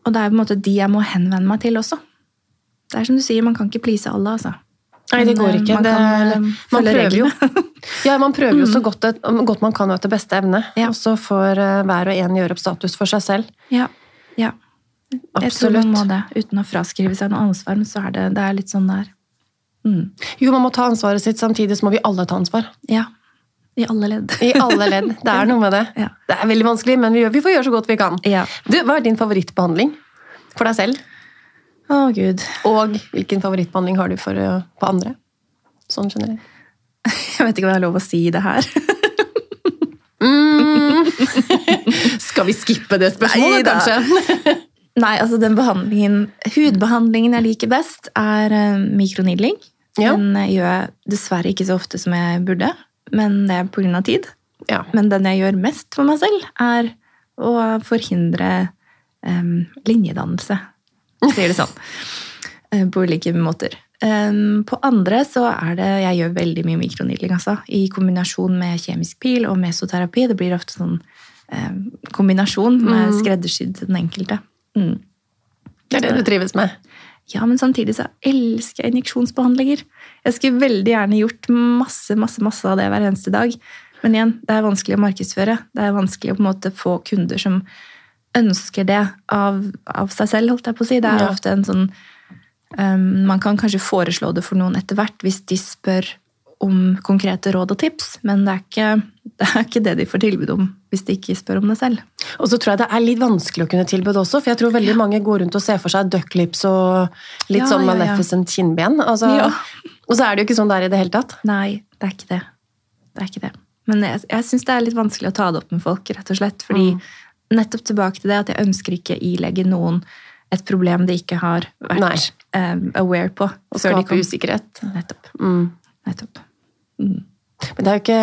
Og det er på en måte de jeg må henvende meg til også. Det er som du sier, man kan ikke please alle, altså. Nei, det går eh, ikke. Man Det, kan eh, man prøver jo. Ja, man prøver jo så godt, det- godt man kan etter beste evne. Ja. Og så får eh, hver og en gjøre opp status for seg selv. ja, ja. Jeg tror man må det, uten å fraskrive seg noe ansvar, men så er det, det er litt sånn der. Mm. Jo, man må ta ansvaret sitt, samtidig så må vi alle ta ansvar. Ja. I alle ledd. I alle ledd. Det er noe med det. Ja. Det er veldig vanskelig, men vi, gjør, vi får gjøre så godt vi kan. Ja. Du, hva er din favorittbehandling for deg selv? Å, gud. Og hvilken favorittbehandling har du for, eh, på andre? Sånn generelt. Jeg vet ikke om jeg har lov å si det her. Mm. Skal vi skippe det spørsmålet, Neida. kanskje? Nei, altså den behandlingen, hudbehandlingen jeg liker best, er mikronidling. Ja. Den eh, gjør jeg dessverre ikke så ofte som jeg burde, men det er av tid. Ja. Men den jeg gjør mest for meg selv, er å forhindre um, linjedannelse. Sier det sånn. Eh, På ulike måter. På andre så er det Jeg gjør veldig mye mikronidling, altså. I kombinasjon med kjemisk pil og mesoterapi. Det blir ofte sånn kombinasjon med Mm. skreddersydd til den enkelte. Mm. Det er det du trives med. Ja, men samtidig så elsker jeg injeksjonsbehandlinger. Jeg skulle veldig gjerne gjort masse, masse, masse av det hver eneste dag. Men igjen, det er vanskelig å markedsføre. Det er vanskelig å på en måte få kunder som ønsker det av, av seg selv, holdt jeg på å si. Det er Ja. ofte en sånn um, Man kan kanskje foreslå det for noen etter hvert hvis de spør om konkrete råd og tips, men det er ikke det, er ikke det de får tilbud om hvis de ikke spør om det selv. Og så tror jeg det er litt vanskelig å kunne tilby det også, for jeg tror veldig mange går rundt og ser for seg ducklips og litt Ja, sånn ja, ja. kinnben. Altså, Ja. Og så er det jo ikke sånn det er i det hele tatt. Nei, det er ikke det. Det er ikke det. Men jeg, jeg syns det er litt vanskelig å ta det opp med folk, rett og slett. Fordi Mm. Nettopp tilbake til det at jeg ønsker ikke ilegge noen et problem de ikke har vært eh, aware på. Og skape usikkerhet. Nettopp. Mm. nettopp. Men det er jo ikke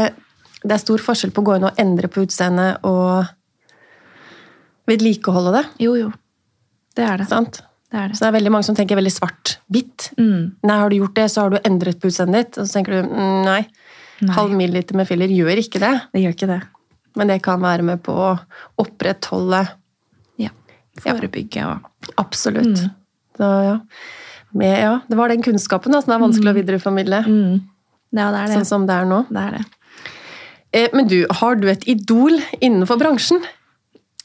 Det er stor forskjell på å gå inn og endre på utseendet og vedlikeholde det. Jo, jo. Det er det. Sant? det, er det. Så det er veldig mange som tenker veldig svart-hvitt. Mm. Nei, har du gjort det, så har du endret på utseendet ditt. Og så tenker du mm, nei, Nei, halv milliliter med filler gjør ikke det. det gjør ikke det. Men det kan være med på å opprettholde Ja. Forebygge og Absolutt. Mm. Så, ja. Med, ja. Det var den kunnskapen da, som er vanskelig å videreformidle, mm. Ja, det er det. sånn som det er nå. Det er det. Eh, Men du, har du et idol innenfor bransjen?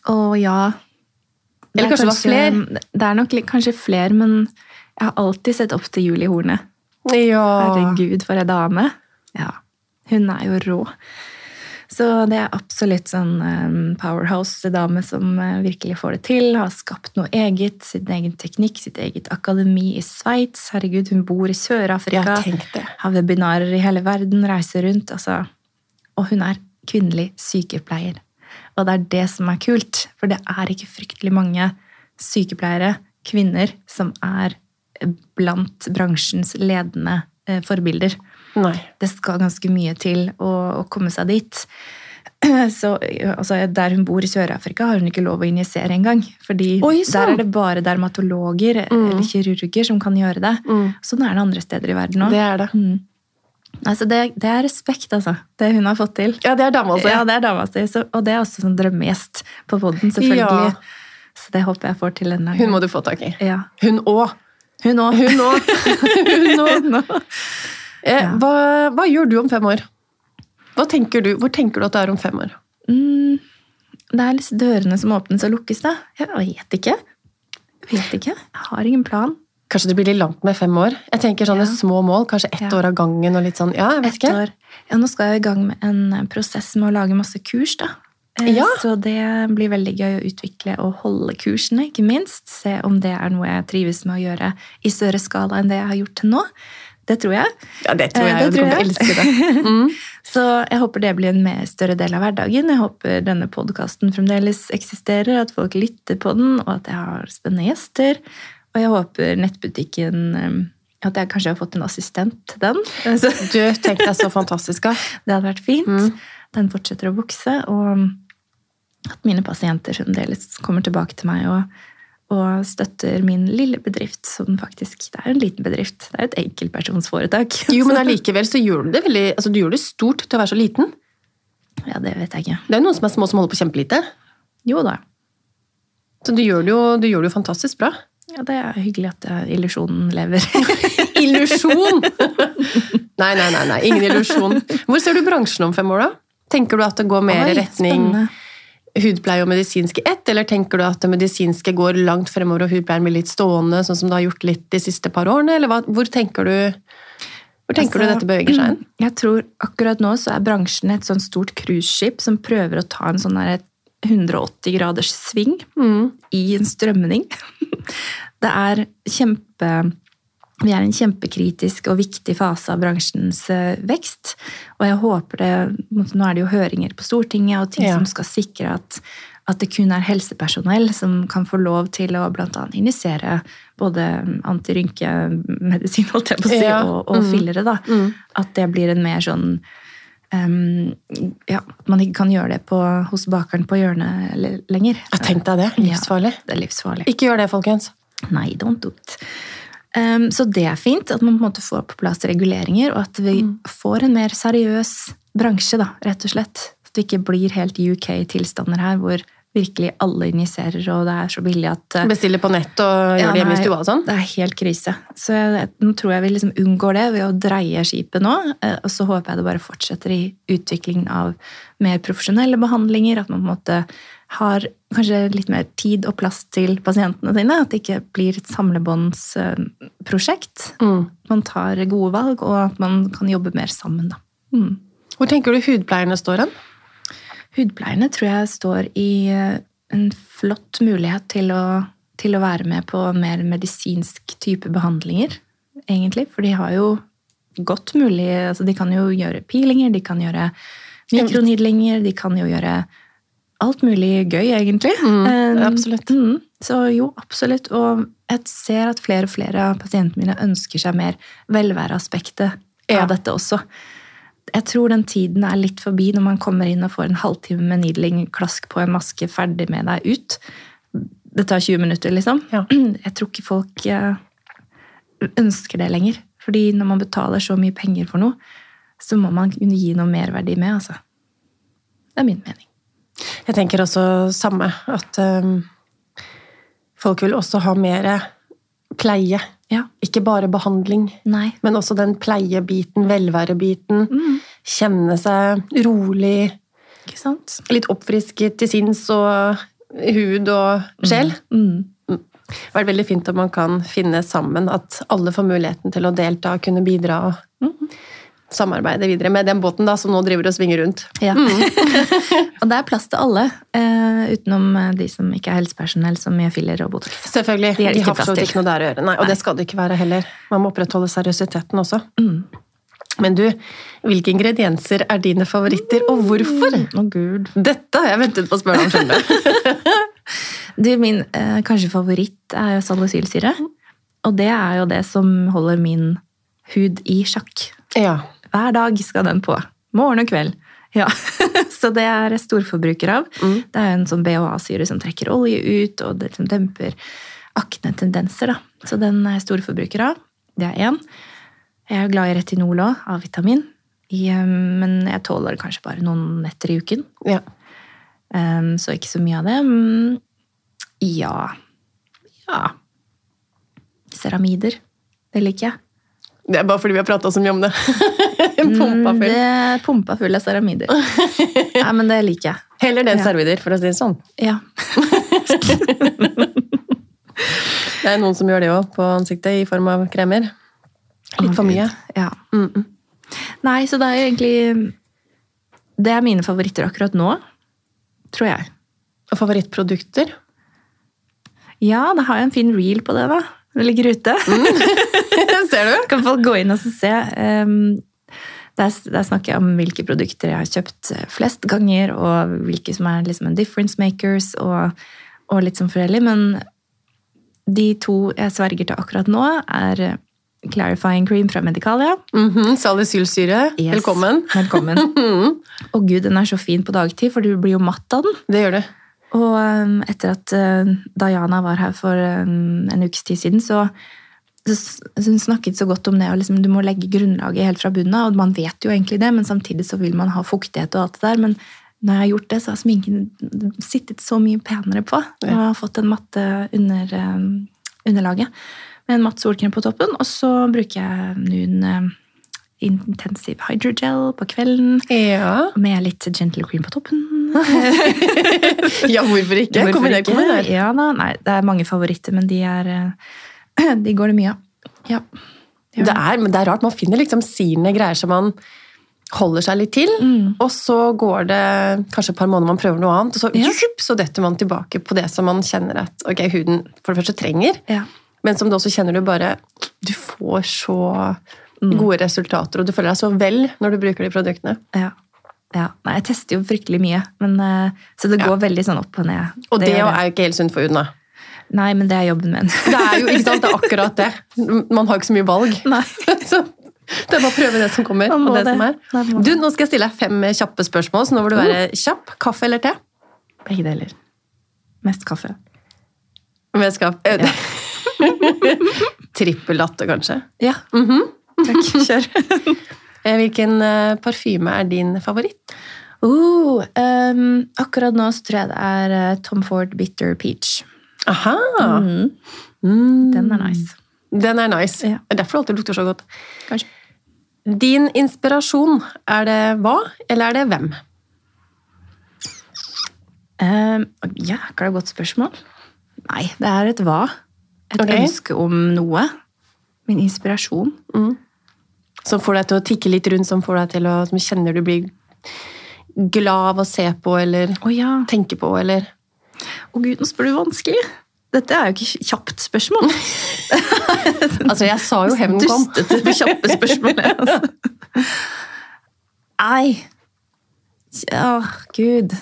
Å ja. Det Eller kanskje, kanskje det var flere? Det er nok kanskje flere, men jeg har alltid sett opp til Julie Horne. Ja. Herregud, for ei dame. Ja. Hun er jo rå. Så det er absolutt sånn um, powerhouse-dame som uh, virkelig får det til. Har skapt noe eget, sin egen teknikk, sitt eget akademi i Sveits. Herregud, hun bor i Sør-Afrika. Har webinarer i hele verden, reiser rundt. Altså. Og hun er kvinnelig sykepleier. Og det er det som er kult, for det er ikke fryktelig mange sykepleiere, kvinner, som er blant bransjens ledende eh, forbilder. Nei. Det skal ganske mye til å, å komme seg dit. Så, altså, der hun bor i Sør-Afrika, har hun ikke lov å injisere engang. Fordi Oi, sånn. der er det bare dermatologer eller kirurger som kan gjøre det. Mm. Sånn er det andre steder i verden òg. Det er det. Altså, det, det er respekt, altså. Det hun har fått til. Ja, det er dama si. Ja, det er dama si. Og det er også sånn drømmegjest på poden, selvfølgelig. Ja. Så det håper jeg får til denne Hun må du få tak i. Ja. Hun òg. Hun òg. Hun òg. Eh, Ja. hva, hva gjør du om fem år? Tenker du, hvor tenker du at det er om fem år? Mm, det er liksom dørene som åpnes og lukkes, da. Jeg vet ikke. Jeg vet ikke. Jeg har ingen plan. Kanskje det blir litt langt med fem år? Jeg tenker sånne Ja. små mål, kanskje ett Ja. år av gangen og litt sånn, ja, jeg vet Et ikke. år. Ja, nå skal jeg i gang med en eh, prosess med å lage masse kurs, da. Eh, Ja. Så det blir veldig gøy å utvikle og holde kursene, ikke minst. Se om det er noe jeg trives med å gjøre i større skala enn det jeg har gjort til nå. Det tror jeg. Ja, det tror Eh, jeg, det du tror kommer til å jeg. elske det. Mm. Så jeg håper det blir en mer større del av hverdagen. Jeg håper denne podkasten fremdeles eksisterer, at folk lytter på den, og at jeg har spennende gjester. Og jeg håper nettbutikken eh, At jeg kanskje har fått en assistent til den. Du, tenk deg så fantastisk. det hadde vært fint. Mm. Den fortsetter å vokse, og at mine pasienter fremdeles kommer tilbake til meg og, og støtter min lille bedrift, som faktisk Det er en liten bedrift. Det er et enkeltpersonsforetak. Jo, men allikevel så gjør du det veldig, altså du gjør det stort til å være så liten. Ja, det vet jeg ikke. Det er noen som er små som holder på kjempelite. Jo da. Så du gjør det jo, du gjør det jo fantastisk bra. Ja, det er hyggelig at eh, illusjonen lever. Illusjon! nei, nei, nei, nei, ingen illusjon. Hvor ser du bransjen om fem år, da? Tenker du at det går mer i retning spennende. Hudpleie og medisinske ett, eller tenker du at det medisinske går langt fremover og hudpleien blir litt stående, sånn som det har gjort litt de siste par årene, eller hva, hvor tenker du hvor tenker du Altså, dette beveger seg hen? Jeg tror akkurat nå så er bransjen et sånn stort cruiseskip som prøver å ta en sånn der 180 graders sving Mm. i en strømning. Det er kjempe Vi er i en kjempekritisk og viktig fase av bransjens eh, vekst. Og jeg håper det Nå er det jo høringer på Stortinget og ting Ja. som skal sikre at, at det kun er helsepersonell som kan få lov til å bl.a. injisere både antirynkemedisin holdt jeg på å si, Ja. og, og Mm. fillere. da. Mm. At det blir en mer sånn Um, ja, At man ikke kan gjøre det på, hos bakeren på hjørnet lenger. Jeg tenk deg det. Livsfarlig. Ja, det er livsfarlig. Ikke gjør det, folkens. Nei, don't do it. Em, så det er fint at man på en måte får på plass reguleringer, og at vi får en mer seriøs bransje, da, rett og slett. At det ikke blir helt UK-tilstander her, hvor virkelig alle injiserer, og det er så billig at uh, Bestiller på nett og gjør ja, det hjemme i stua og sånn. Det er helt krise. Så jeg, nå tror jeg vi liksom unngår det ved å dreie skipet nå. Uh, Og så håper jeg det bare fortsetter i utviklingen av mer profesjonelle behandlinger. At man på en måte har kanskje litt mer tid og plass til pasientene sine. At det ikke blir et samlebåndsprosjekt. Mm. Man tar gode valg, og at man kan jobbe mer sammen. Da. Mm. Hvor tenker du hudpleierne står hen? Hudpleierne tror jeg står i eh, en flott mulighet til å, til å være med på mer medisinsk type behandlinger, egentlig. For de har jo godt mulig altså De kan jo gjøre peelinger, de kan gjøre mikronidlinger, de kan jo gjøre alt mulig gøy, egentlig. Mm, Eh, absolutt. Mm, så jo, absolutt. Og jeg ser at flere og flere av pasientene mine ønsker seg mer velværeaspektet Ja. av dette også. Jeg tror den tiden er litt forbi når man kommer inn og får en halvtime med needling, klask på en maske, ferdig med deg ut. Det tar 20 minutter, liksom. Ja. Jeg tror ikke folk eh, ønsker det lenger. Fordi når man betaler så mye penger for noe, så må man kunne gi noe merverdi med, altså. Det er min mening. Jeg tenker også samme, at um, folk vil også ha mer pleie. Ja. Ikke bare behandling, Nei. men også den pleiebiten, velværebiten. Mm. Kjenne seg rolig, litt oppfrisket til sinns og hud og sjel. Mm. Det har vært veldig fint om man kan finne sammen at alle får muligheten til å delta og kunne bidra. Mhm. Samarbeide videre med den båten da, som nå driver og svinger rundt. Ja. og det er plass til alle, uh, utenom eh, de som ikke er helsepersonell, som gjør filler og Botox. Selvfølgelig. De De, har til. ikke noe der å gjøre. Nei, og Nei. det skal det ikke være heller. Man må opprettholde seriøsiteten også. Mm. Men du, hvilke ingredienser er dine favoritter, og hvorfor? Å, gud. Dette har jeg ventet på å spørre om, skjønner du. Du, min uh, kanskje favoritt er jo salicylsyre. Og det er jo det som holder min hud i sjakk. Ja. Hver dag skal den på. Morgen og kveld. Ja. Så det er storforbruker av. Mm. Det er en sånn BHA-syre som trekker olje ut, og det liksom demper aknetendenser. da. Så den er jeg storforbruker av. Det er én. Jeg er glad i retinol òg, av vitamin. I, eh, Men jeg tåler kanskje bare noen netter i uken. ja. Um, så ikke så mye av det. Ja Ja. Ceramider. Det liker jeg. Det er bare fordi vi har prata så mye om det. Pumpa Mm, full. Det er pumpa full av ceramider. Nei, men det liker jeg. Heller det Ja. servider, for å si det sånn. Ja. Det er noen som gjør det òg, på ansiktet, i form av kremer. Litt for mye. Ja. Mm -mm. Nei, så det er jo egentlig Det er mine favoritter akkurat nå, tror jeg. Og favorittprodukter? Ja, da har jeg en fin reel på det, da. Det ligger ute. Ser du? kan folk gå inn og se. Um, der, der snakker jeg om hvilke produkter jeg har kjøpt eh, flest ganger, og hvilke som er liksom en difference makers, og, og litt som forskjellig. Men de to jeg sverger til akkurat nå, er Clarifying Cream fra Medicalia. Mhm, Salicylsyre. Yes. Velkommen. Velkommen. og Å gud, den er så fin på dagtid, for du blir jo matt av den. Det gjør det. Og um, etter at uh, Diana var her for um, en ukes tid siden, så hun snakket så godt om det, og liksom, du må legge grunnlaget helt fra bunnen av, og man vet jo egentlig det, men samtidig så vil man ha fuktighet og alt det der, men når jeg har gjort det, så har sminken sittet så mye penere på, og jeg har fått en matte under, um, underlaget, med en matt solkrem på toppen, og så bruker jeg noen um, intensive hydrogel på kvelden, Ja. med litt gentle cream på toppen. ja, hvorfor ikke? Hvorfor ikke? Ja, da. Nei, det er mange favoritter, men de er eh, De går det mye av. Ja. Ja. Det er, men det er rart, man finner liksom sine greier som man holder seg litt til, Mm. og så går det kanskje et par måneder man prøver noe annet, og så, Ja. så detter man tilbake på det som man kjenner at okay, huden for det første trenger, Ja. men som du også kjenner du bare Du får så Mm. gode resultater, og du føler deg så vel når du bruker de produktene. ja. ja. Nei, jeg tester jo fryktelig mye, men, eh, så det Ja. går veldig sånn opp og ned. Og det, det er jo ikke helt sunt for huden. da. Nei, men det er jobben min. Det er jo ikke sant, det er akkurat det. Man har ikke så mye valg. Nei. Så det er bare å prøve det som kommer. Og det det. som er. Nei, Du. Nå skal jeg stille deg fem kjappe spørsmål, så nå må du være kjapp. Kaffe eller te? Begge deler. Mest kaffe. Mest kaffe. Ja. Trippel latte, kanskje. Ja. Mhm. Takk. Kjør. Eh, Hvilken eh, parfyme er din favoritt? Uh, um, akkurat nå så tror jeg det er eh, Tom Ford Bitter Peach. Aha! Mm. Mm. Den er nice. Den er nice. Ja. Det er derfor det alltid lukter så godt. Kanskje. Din inspirasjon, er det hva, eller er det hvem? Um, Jækla godt spørsmål. Nei, det er et hva. Et okay. ønske om noe. Min inspirasjon. Som får deg til å tikke litt rundt, som får deg til å Som kjenner du blir glad av å se på, eller oh, ja. tenke på, eller Å gud, nå spør du vanskelig. Dette er jo ikke kjapt spørsmål. Altså, jeg sa jo hevnen kom. Dustete, kjappe spørsmål. Altså. Nei. Åh, gud.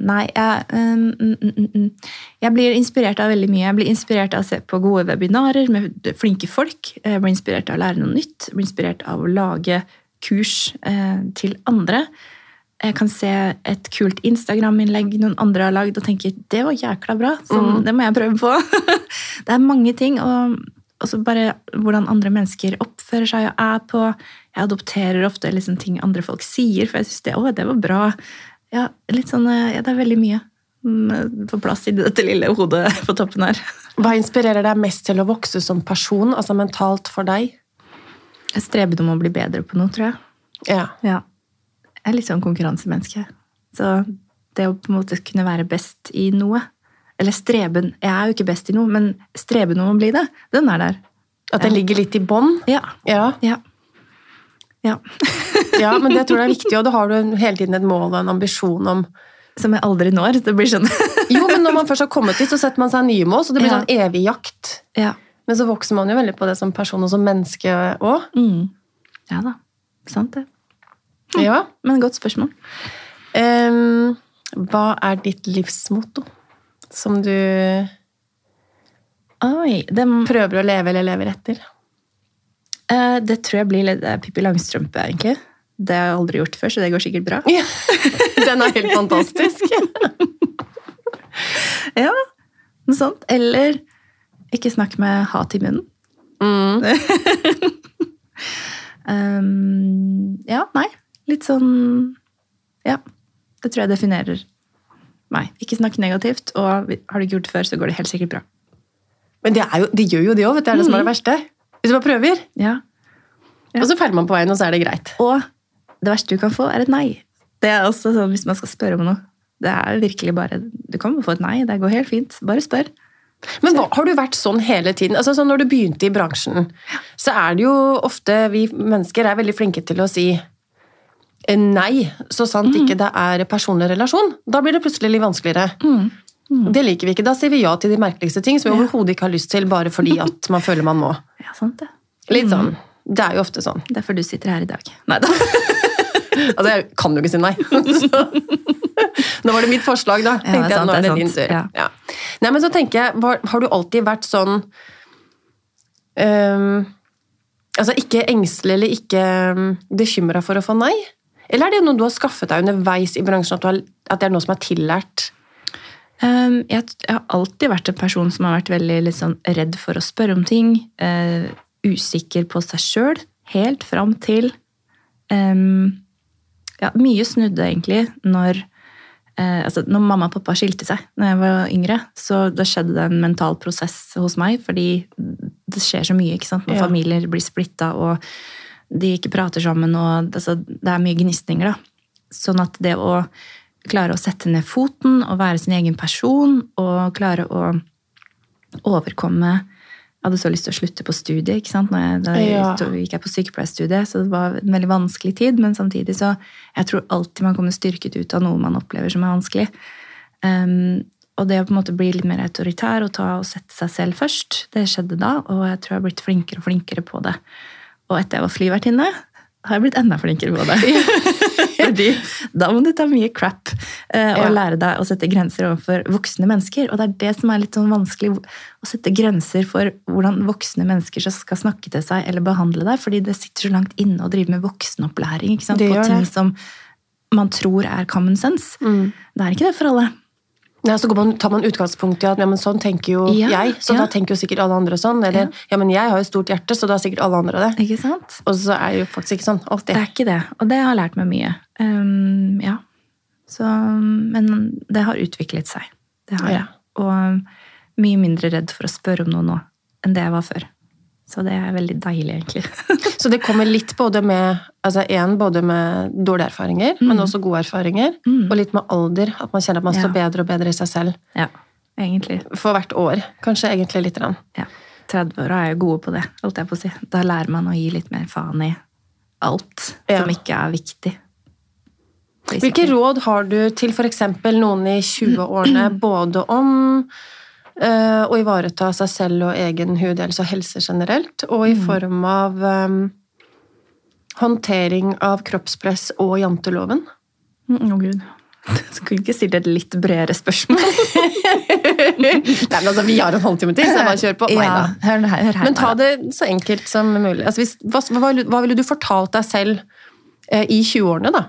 Nei, jeg, um, mm, mm, mm. jeg blir inspirert av veldig mye. Jeg blir inspirert av å se på gode webinarer med flinke folk. Jeg blir inspirert av å lære noe nytt. Jeg blir inspirert av å lage kurs eh, til andre. Jeg kan se et kult Instagram-innlegg noen andre har lagd og tenke det var jækla bra, sånn, det må jeg prøve på. det er mange ting, og også bare hvordan andre mennesker oppfører seg og er på. Jeg adopterer ofte liksom ting andre folk sier, for jeg syns det, det var bra. Ja, sånn, eh, ja, det er veldig mye mm, på plass i dette lille hodet på toppen her. Hva inspirerer deg mest til å vokse som person, altså mentalt for deg? Jeg streber om å bli bedre på noe, tror jeg. Ja. Ja. Er litt sånn konkurransemenneske. Så det å på en måte kunne være best i noe Eller streben Jeg er jo ikke best i noe, men streben om å bli det, den er der. At det ligger litt i bånn? Ja. Ja. ja. Ja. Ja, men det tror jeg er viktig, og da har du hele tiden et mål og en ambisjon om Som jeg aldri når. Det blir sånn Jo, men når man først har kommet dit, så setter man seg nye mål, så det blir Ja. sånn evig jakt. Ja. Men så vokser man jo veldig på det som person og som menneske òg. Mm. Ja da. Sant det. Ja. Men godt spørsmål. Um, hva er ditt livsmotto? Som du Oi, det, prøver å leve eller lever etter? Uh, det tror jeg blir litt Pippi Langstrømpe, egentlig. Det har jeg aldri gjort før, så det går sikkert bra. Ja. Den er helt fantastisk. Ja, noe sånt. Eller ikke snakk med hat i munnen. Mm. Um, ja, nei. Litt sånn Ja. Det tror jeg definerer meg. Ikke snakk negativt, og har du ikke gjort det før, så går det helt sikkert bra. Men det jo, de gjør jo det òg. Det er det som er det verste. Hvis du bare prøver, Ja. Ja. og så feiler man på veien, og så er det greit. Og det verste du kan få, er et nei. Det er også sånn hvis man skal spørre om noe. Det er virkelig bare Du kan få et nei. Det går helt fint. Bare spør. Men hva, har du vært sånn hele tiden? Altså, sånn når du begynte i bransjen, så er det jo ofte vi mennesker er veldig flinke til å si nei, så sant ikke det er personlig relasjon. Da blir det plutselig litt vanskeligere. Det liker vi ikke. Da sier vi ja til de merkeligste ting som vi overhodet ikke har lyst til, bare fordi at man føler man må. Ja, sant det. Litt sånn. Det er jo ofte sånn. Derfor du sitter her i dag. Nei da. Altså, jeg kan jo ikke si nei. Nå var det mitt forslag, da. Ja, det er Tenkte jeg, nå er det er din tur. Ja. Ja. Nei, men så tenker jeg, har du alltid vært sånn um, Altså ikke engstelig eller ikke um, bekymra for å få nei? Eller er det noe du har skaffet deg underveis i bransjen, at, har, at det er noe som er tillært? Um, jeg, jeg har alltid vært en person som har vært veldig sånn redd for å spørre om ting. Uh, usikker på seg sjøl. Helt fram til um, Ja, mye snudde egentlig når eh, altså, når mamma og pappa skilte seg når jeg var yngre, så da skjedde det en mental prosess hos meg, fordi det skjer så mye ikke sant? når Ja. familier blir splitta, og de ikke prater sammen, og altså, det er mye gnisninger. da. Sånn at det å klare å sette ned foten og være sin egen person, og klare å overkomme Jeg hadde så lyst til å slutte på studiet. ikke sant? Når jeg, da Ja. gikk jeg på sykepleierstudiet, så det var en veldig vanskelig tid. Men samtidig så jeg tror alltid man kommer styrket ut av noe man opplever som er vanskelig. Um, og det å på en måte bli litt mer autoritær og ta og sette seg selv først, det skjedde da. Og jeg tror jeg har blitt flinkere og flinkere på det. Og etter jeg var flyvertinne, har jeg blitt enda flinkere på det. Fordi da må du ta mye crap eh, og lære deg å sette grenser overfor voksne mennesker. Og det er det som er litt sånn vanskelig, å sette grenser for hvordan voksne mennesker skal snakke til seg eller behandle deg, fordi det sitter så langt inne å drive med voksenopplæring? På ting som man tror er common sense. Mm. Det er ikke det for alle. Nei, så man, tar man utgangspunkt i at ja, men sånn tenker jo Ja, jeg, så ja. da tenker jo sikkert alle andre sånn. Eller ja. men jeg har jo stort hjerte, så da har sikkert alle andre det. Ikke sant? Og så er det jo faktisk ikke sånn alltid. Det er ikke det, og det har lært meg mye. Um, ja. Så, men det har utviklet seg. Det har Ja. Og mye mindre redd for å spørre om noe nå enn det jeg var før. Så det er veldig deilig, egentlig. Så det kommer litt både med altså en, både med dårlige erfaringer, men også gode erfaringer. Mm. Og litt med alder, at man kjenner at man står Ja. bedre og bedre i seg selv ja, egentlig. for hvert år. Kanskje egentlig litt. Grann. Ja. 30-åra er jo gode på det, holdt jeg på å si. Da lærer man å gi litt mer faen i alt Ja. som ikke er viktig. Hvilke råd har du til f.eks. noen i 20-årene både om eh, å ivareta seg selv og egen hudhelse og helse generelt, og i form av um, håndtering av kroppspress og janteloven? Å, Å, gud. Skulle ikke stilt et litt bredere spørsmål. Nei, men altså, Vi har en halvtime til, så jeg bare kjør på. Ja, hør, her, hør her, Men ta det så enkelt som mulig. Altså, hvis, hva, hva, hva ville du fortalt deg selv eh, i 20-årene, da?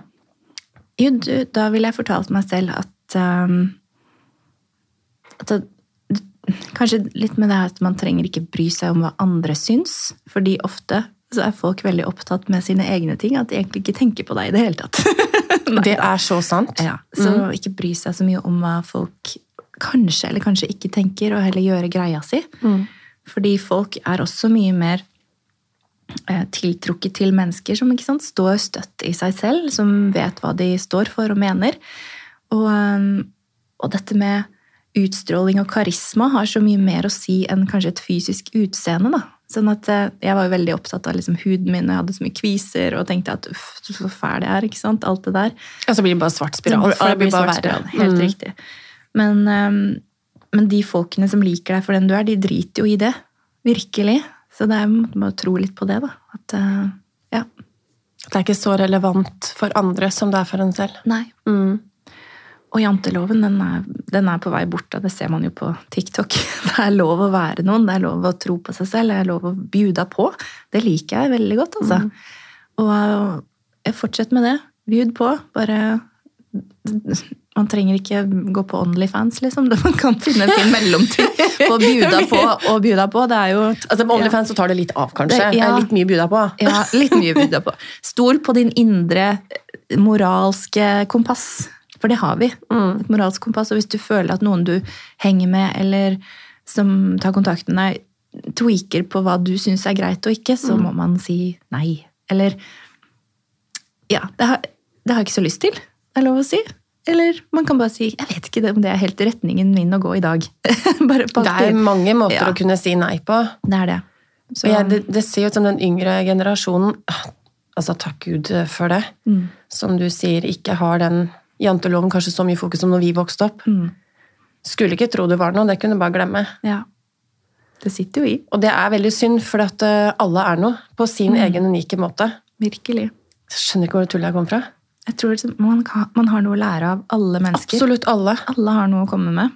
Jo, du, da ville jeg fortalt meg selv at, um, at Kanskje litt med det her at man trenger ikke bry seg om hva andre syns. Fordi ofte så er folk veldig opptatt med sine egne ting, at de egentlig ikke tenker på deg i det hele tatt. Det er så sant. ja, så ikke bry seg så mye om hva folk kanskje eller kanskje ikke tenker, og heller gjøre greia si. Mm. Fordi folk er også mye mer eh, tiltrukket til mennesker som sant, står støtt i seg selv, som vet hva de står for og mener. Og, eh, og dette med utstråling og karisma har så mye mer å si enn kanskje et fysisk utseende. Da. Sånn at eh, Jeg var jo veldig opptatt av liksom huden min, og jeg hadde så mye kviser og tenkte at uff, så fæl jeg er. ikke sant? Alt det der. Og så blir det bare svart spiral. Så- det blir svart spiral, Helt Mm. riktig. Men, ehm, men de folkene som liker deg for den du er, de driter jo i det. Virkelig. Så det er må må tro litt på det, da. At, eh, ja. Det er ikke så relevant for andre som det er for en selv. Nei. Mm. Og janteloven den er, den er på vei bort, og det ser man jo på TikTok. Det er lov å være noen, det er lov å tro på seg selv, det er lov å bjuda på. Det liker jeg veldig godt, altså. Og jeg fortsetter med det. Bjud på. Bare Man trenger ikke gå på Onlyfans, liksom. Man kan finne en fin mellomting på bjuda på og bjuda på. Det er jo Altså Med OnlyFans så tar det litt av, kanskje. Det- ja. Litt mye bjuda på. Ja, litt mye bjuda på. Stol på din indre moralske kompass. For det har vi. Et moralsk kompass. Og hvis du føler at noen du henger med, eller som tar kontakt med deg, tweaker på hva du syns er greit og ikke, så må man si nei. Eller Ja, det har, det har jeg ikke så lyst til. Det er lov å si. Eller man kan bare si jeg vet ikke om det er helt retningen min å gå i dag. Det er mange måter Ja. å kunne si nei på. Det er det. Så, jeg, det, det ser ut som den yngre generasjonen Altså, takk Gud for det. Mm. Som du sier, ikke har den janteloven kanskje så mye fokus som når vi vokste opp. Mm. Skulle ikke tro det var noe, det kunne du bare glemme. ja. Det sitter jo i. Og det er veldig synd, for at eh, alle er noe på sin Mm. egen unike måte. Virkelig. Jeg skjønner ikke hvor tullet jeg kom fra. Jeg tror man, kan, man har noe å lære av alle mennesker. Absolutt alle. Alle har noe å komme med.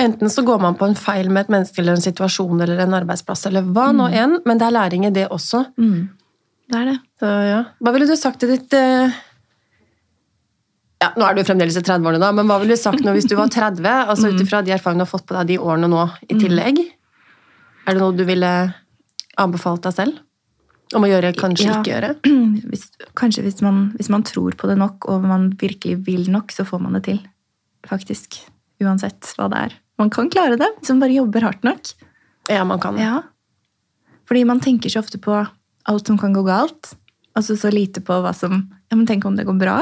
Enten så går man på en feil med et menneske eller en situasjon eller en arbeidsplass, eller hva nå enn, men det er læring i det også. Det er det. Så ja. Hva ville du sagt til ditt eh, ja, Nå er du fremdeles i 30-årene, da, men hva ville du sagt nå hvis du var 30? altså Ut ifra de erfaringene du har fått på deg de årene nå i tillegg. Er det noe du ville anbefalt deg selv? Om å gjøre, kanskje Ja. ikke gjøre? Hvis, kanskje hvis man, hvis man tror på det nok, og man virkelig vil nok, så får man det til. Faktisk. Uansett hva det er. Man kan klare det, hvis man bare jobber hardt nok. Ja, man kan. Ja. Fordi man tenker så ofte på alt som kan gå galt, og så så lite på hva som Ja, men tenk om det går bra?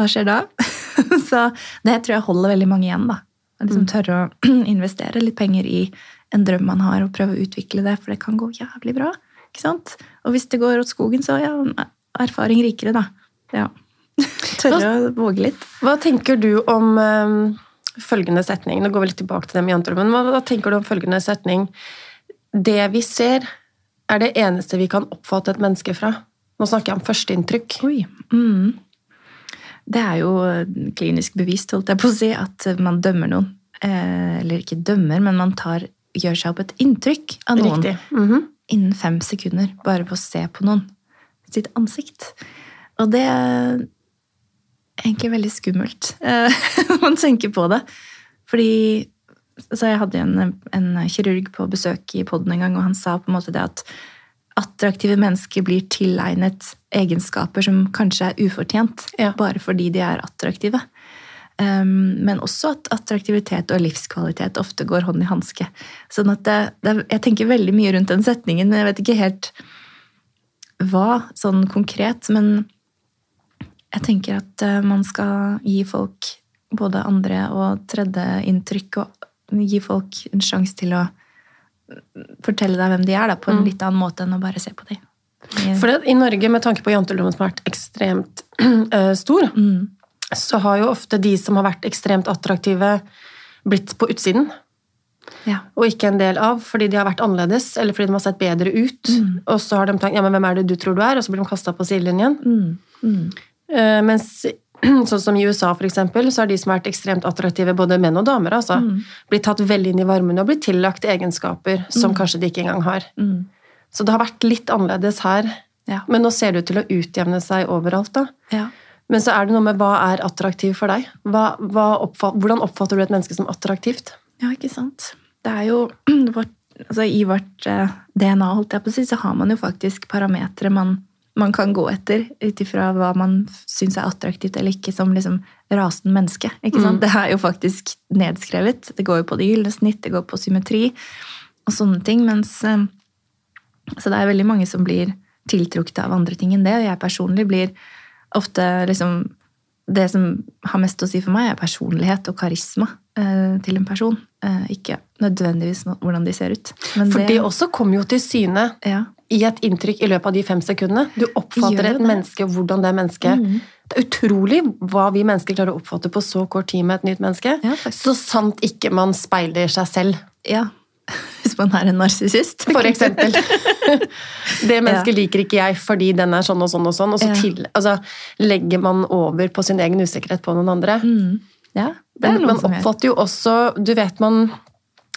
Hva skjer da? så det tror jeg holder veldig mange igjen, da. Liksom tørre å investere litt penger i en drøm man har, og prøve å utvikle det, for det kan gå jævlig bra. Ikke sant? Og hvis det går åt skogen, så ja, erfaring rikere, da. Ja. Tørre å våge litt. Hva tenker du om um, følgende setning? Nå går vi litt tilbake til det med janterommen. Hva, hva tenker du om følgende setning? Det vi ser, er det eneste vi kan oppfatte et menneske fra. Nå snakker jeg om førsteinntrykk. Mm. Det er jo klinisk bevist, holdt jeg på å si, at man dømmer noen. Eh, Eller ikke dømmer, men man tar, gjør seg opp et inntrykk av noen Riktig. -hmm. innen fem sekunder. Bare på å se på noen. Sitt ansikt. Og det er egentlig veldig skummelt eh, når man tenker på det. Fordi så Jeg hadde en, en kirurg på besøk i poden en gang, og han sa på en måte det at attraktive mennesker blir tilegnet egenskaper som kanskje er ufortjent, Ja. bare fordi de er attraktive. Um, men også at attraktivitet og livskvalitet ofte går hånd i hanske. Sånn at det, det, jeg tenker veldig mye rundt den setningen, men jeg vet ikke helt hva sånn konkret. Men jeg tenker at eh, man skal gi folk både andre og tredje inntrykk, og gi folk en sjanse til å fortelle deg hvem de er, da, på en litt annen måte enn å bare se på dem. For I Norge, med tanke på janteloven som har vært ekstremt øh, stor, Mm. så har jo ofte de som har vært ekstremt attraktive, blitt på utsiden. Ja. Og ikke en del av, fordi de har vært annerledes, eller fordi de har sett bedre ut. Og så har de tenkt ja, men hvem er det du tror du er? Og så blir de kasta på sidelinjen. Mm. Mm. Eh, mens sånn som i USA, for eksempel, så har de som har vært ekstremt attraktive, både menn og damer, altså, blitt tatt veldig inn i varmen og blitt tillagt egenskaper som kanskje de ikke engang har. Mm. Så det har vært litt annerledes her. Ja. Men nå ser det ut til å utjevne seg overalt, da. ja. Men så er det noe med hva er attraktiv for deg? Hva, hva oppfatt, hvordan oppfatter du et menneske som attraktivt? Ja, ikke sant. Det er jo vårt, altså I vårt eh, DNA holdt jeg på å si, så har man jo faktisk parametere man, man kan gå etter ut ifra hva man syns er attraktivt eller ikke, som liksom rasen menneske. sant? Det er jo faktisk nedskrevet. Det går jo på det gylne snitt, det går på symmetri og sånne ting. mens eh, Så det er veldig mange som blir tiltrukket av andre ting enn det. og Jeg personlig blir ofte liksom det som har mest å si for meg, er personlighet og karisma eh, til en person. Eh, ikke nødvendigvis hvordan de ser ut. Men For det, det også kommer jo til syne ja. I et inntrykk i løpet av de fem sekundene. Du oppfatter et menneske, hvordan det mennesket mm. Det er utrolig hva vi mennesker klarer å oppfatte på så kort tid med et nytt menneske. Ja, så sant ikke man speiler seg selv. Ja, Hvis man er en narsissist. For eksempel. Det mennesket ja. liker ikke jeg fordi den er sånn og sånn og sånn. Og så til, altså, legger man over på sin egen usikkerhet på noen andre. Mm. Ja, Men man oppfatter jo også Du vet man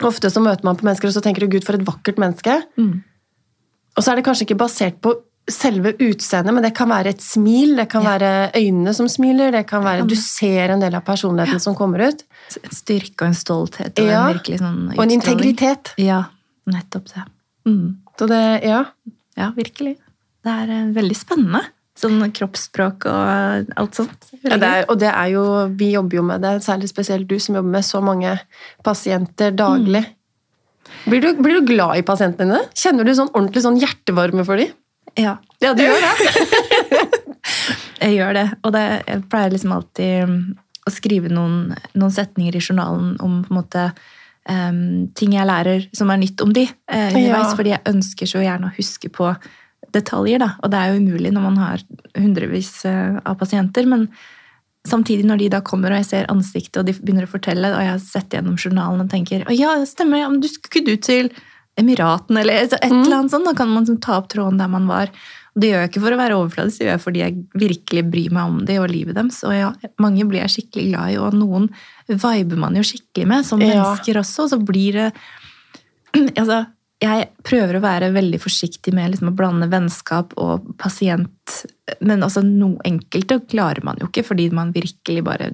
Ofte så møter man på mennesker, og så tenker du 'gud, for et vakkert menneske'. Mm. Og så er det kanskje ikke basert på selve utseendet, men det kan være et smil, det kan ja. være øynene som smiler, det kan være Du ser en del av personligheten ja. som kommer ut. En styrke og en stolthet. Og, ja. en virkelig sånn og en integritet. Ja, nettopp det. Mm. Så det Ja. Ja, virkelig. Det er uh, veldig spennende. Sånn kroppsspråk og alt sånt. Ja, det er, og det er jo Vi jobber jo med det, særlig spesielt du som jobber med så mange pasienter daglig. Mm. Blir, du, blir, du, glad i pasientene dine? Kjenner du sånn ordentlig sånn hjertevarme for dem? Ja. Ja, du gjør det? jeg gjør det. Og det, jeg pleier liksom alltid um, å skrive noen, noen setninger i journalen om på en måte um, ting jeg lærer som er nytt om de uh, underveis. Ja. Fordi jeg ønsker så gjerne å huske på detaljer, da. Og det er jo umulig når man har hundrevis uh, av pasienter. men Samtidig når de da kommer og jeg ser ansiktet og de begynner å fortelle, og jeg har sett gjennom journalen og tenker å ja, stemmer, ja, men du skulle du til Emiratene eller et mm. eller annet sånt. Da kan man ta opp tråden der man var. Og det gjør jeg ikke for å være overfladisk, det gjør jeg fordi jeg virkelig bryr meg om det og livet deres. Og ja, mange blir jeg skikkelig glad i, og noen viber man jo skikkelig med som ja. mennesker også. Og så blir det Altså, jeg prøver å være veldig forsiktig med liksom, å blande vennskap og pasient, men altså, noe enkelte klarer man jo ikke fordi man virkelig bare